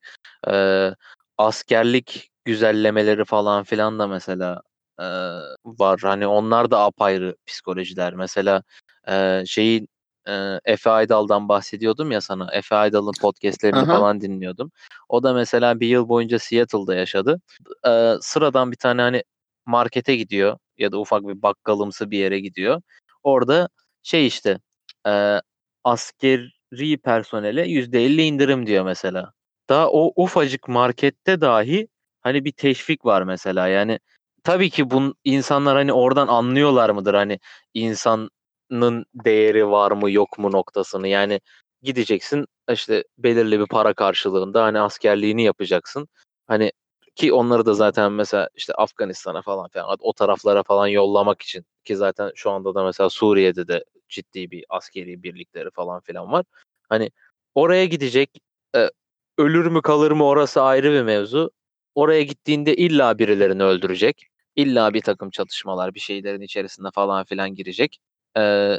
e, askerlik güzellemeleri falan filan da mesela e, var. Hani onlar da apayrı psikolojiler. Mesela e, şeyin e, Efe Aydal'dan bahsediyordum ya sana. Efe Aydal'ın podcastlerini Aha. falan dinliyordum. O da mesela bir yıl boyunca Seattle'da yaşadı. E, sıradan bir tane hani markete gidiyor ya da ufak bir bakkalımsı bir yere gidiyor. Orada şey işte e, askeri personele %50 indirim diyor mesela. Daha o ufacık markette dahi hani bir teşvik var mesela. Yani tabii ki bu insanlar hani oradan anlıyorlar mıdır hani insanın değeri var mı yok mu noktasını. Yani gideceksin işte belirli bir para karşılığında hani askerliğini yapacaksın. Hani ki onları da zaten mesela işte Afganistan'a falan filan o taraflara falan yollamak için ki zaten şu anda da mesela Suriye'de de ciddi bir askeri birlikleri falan filan var. Hani oraya gidecek e, ölür mü kalır mı orası ayrı bir mevzu. Oraya gittiğinde illa birilerini öldürecek. İlla bir takım çatışmalar bir şeylerin içerisinde falan filan girecek. E,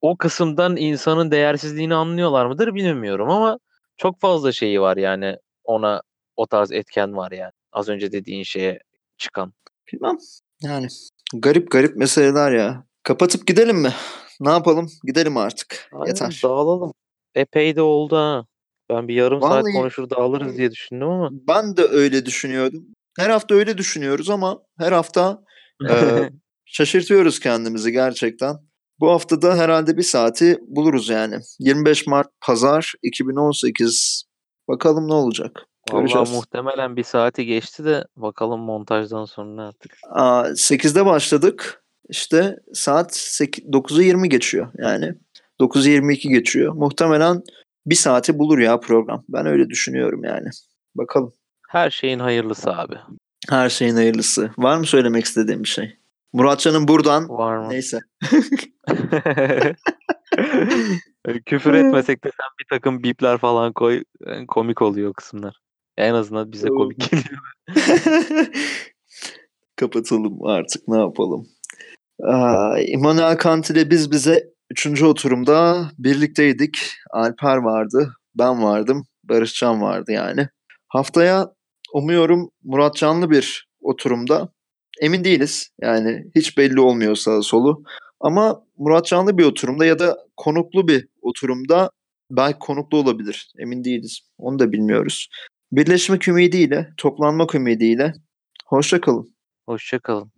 o kısımdan insanın değersizliğini anlıyorlar mıdır bilmiyorum ama çok fazla şeyi var yani ona o tarz etken var yani. Az önce dediğin şeye çıkan. Bilmem. Yani garip garip meseleler ya. Kapatıp gidelim mi? Ne yapalım? Gidelim artık. Aynen, Yeter. Dağılalım. Epey de oldu ha. Ben bir yarım Vallahi- saat konuşur dağılırız diye düşündüm ama. Ben de öyle düşünüyordum. Her hafta öyle düşünüyoruz ama her hafta Ee, şaşırtıyoruz kendimizi gerçekten. Bu hafta da herhalde bir saati buluruz yani. 25 Mart Pazar 2018. Bakalım ne olacak. Vallahi Göreceğiz. muhtemelen bir saati geçti de bakalım montajdan sonra artık. Aa, 8'de başladık. İşte saat 8, 9'u 20 geçiyor yani. 9'u 22 geçiyor. Muhtemelen bir saati bulur ya program. Ben öyle düşünüyorum yani. Bakalım. Her şeyin hayırlısı abi. Her şeyin hayırlısı. Var mı söylemek istediğim bir şey? Muratcan'ın buradan Var mı? neyse. Küfür etmesek de sen bir takım bipler falan koy. Komik oluyor o kısımlar. En azından bize komik geliyor. Kapatalım artık ne yapalım. Aa, İmanuel Kant ile biz bize üçüncü oturumda birlikteydik. Alper vardı, ben vardım, Barışcan vardı yani. Haftaya umuyorum Murat Canlı bir oturumda. Emin değiliz yani hiç belli olmuyor sağ solu. Ama Murat Canlı bir oturumda ya da konuklu bir oturumda belki konuklu olabilir. Emin değiliz. Onu da bilmiyoruz. Birleşmek ümidiyle, toplanmak ümidiyle. Hoşça kalın. Hoşça kalın.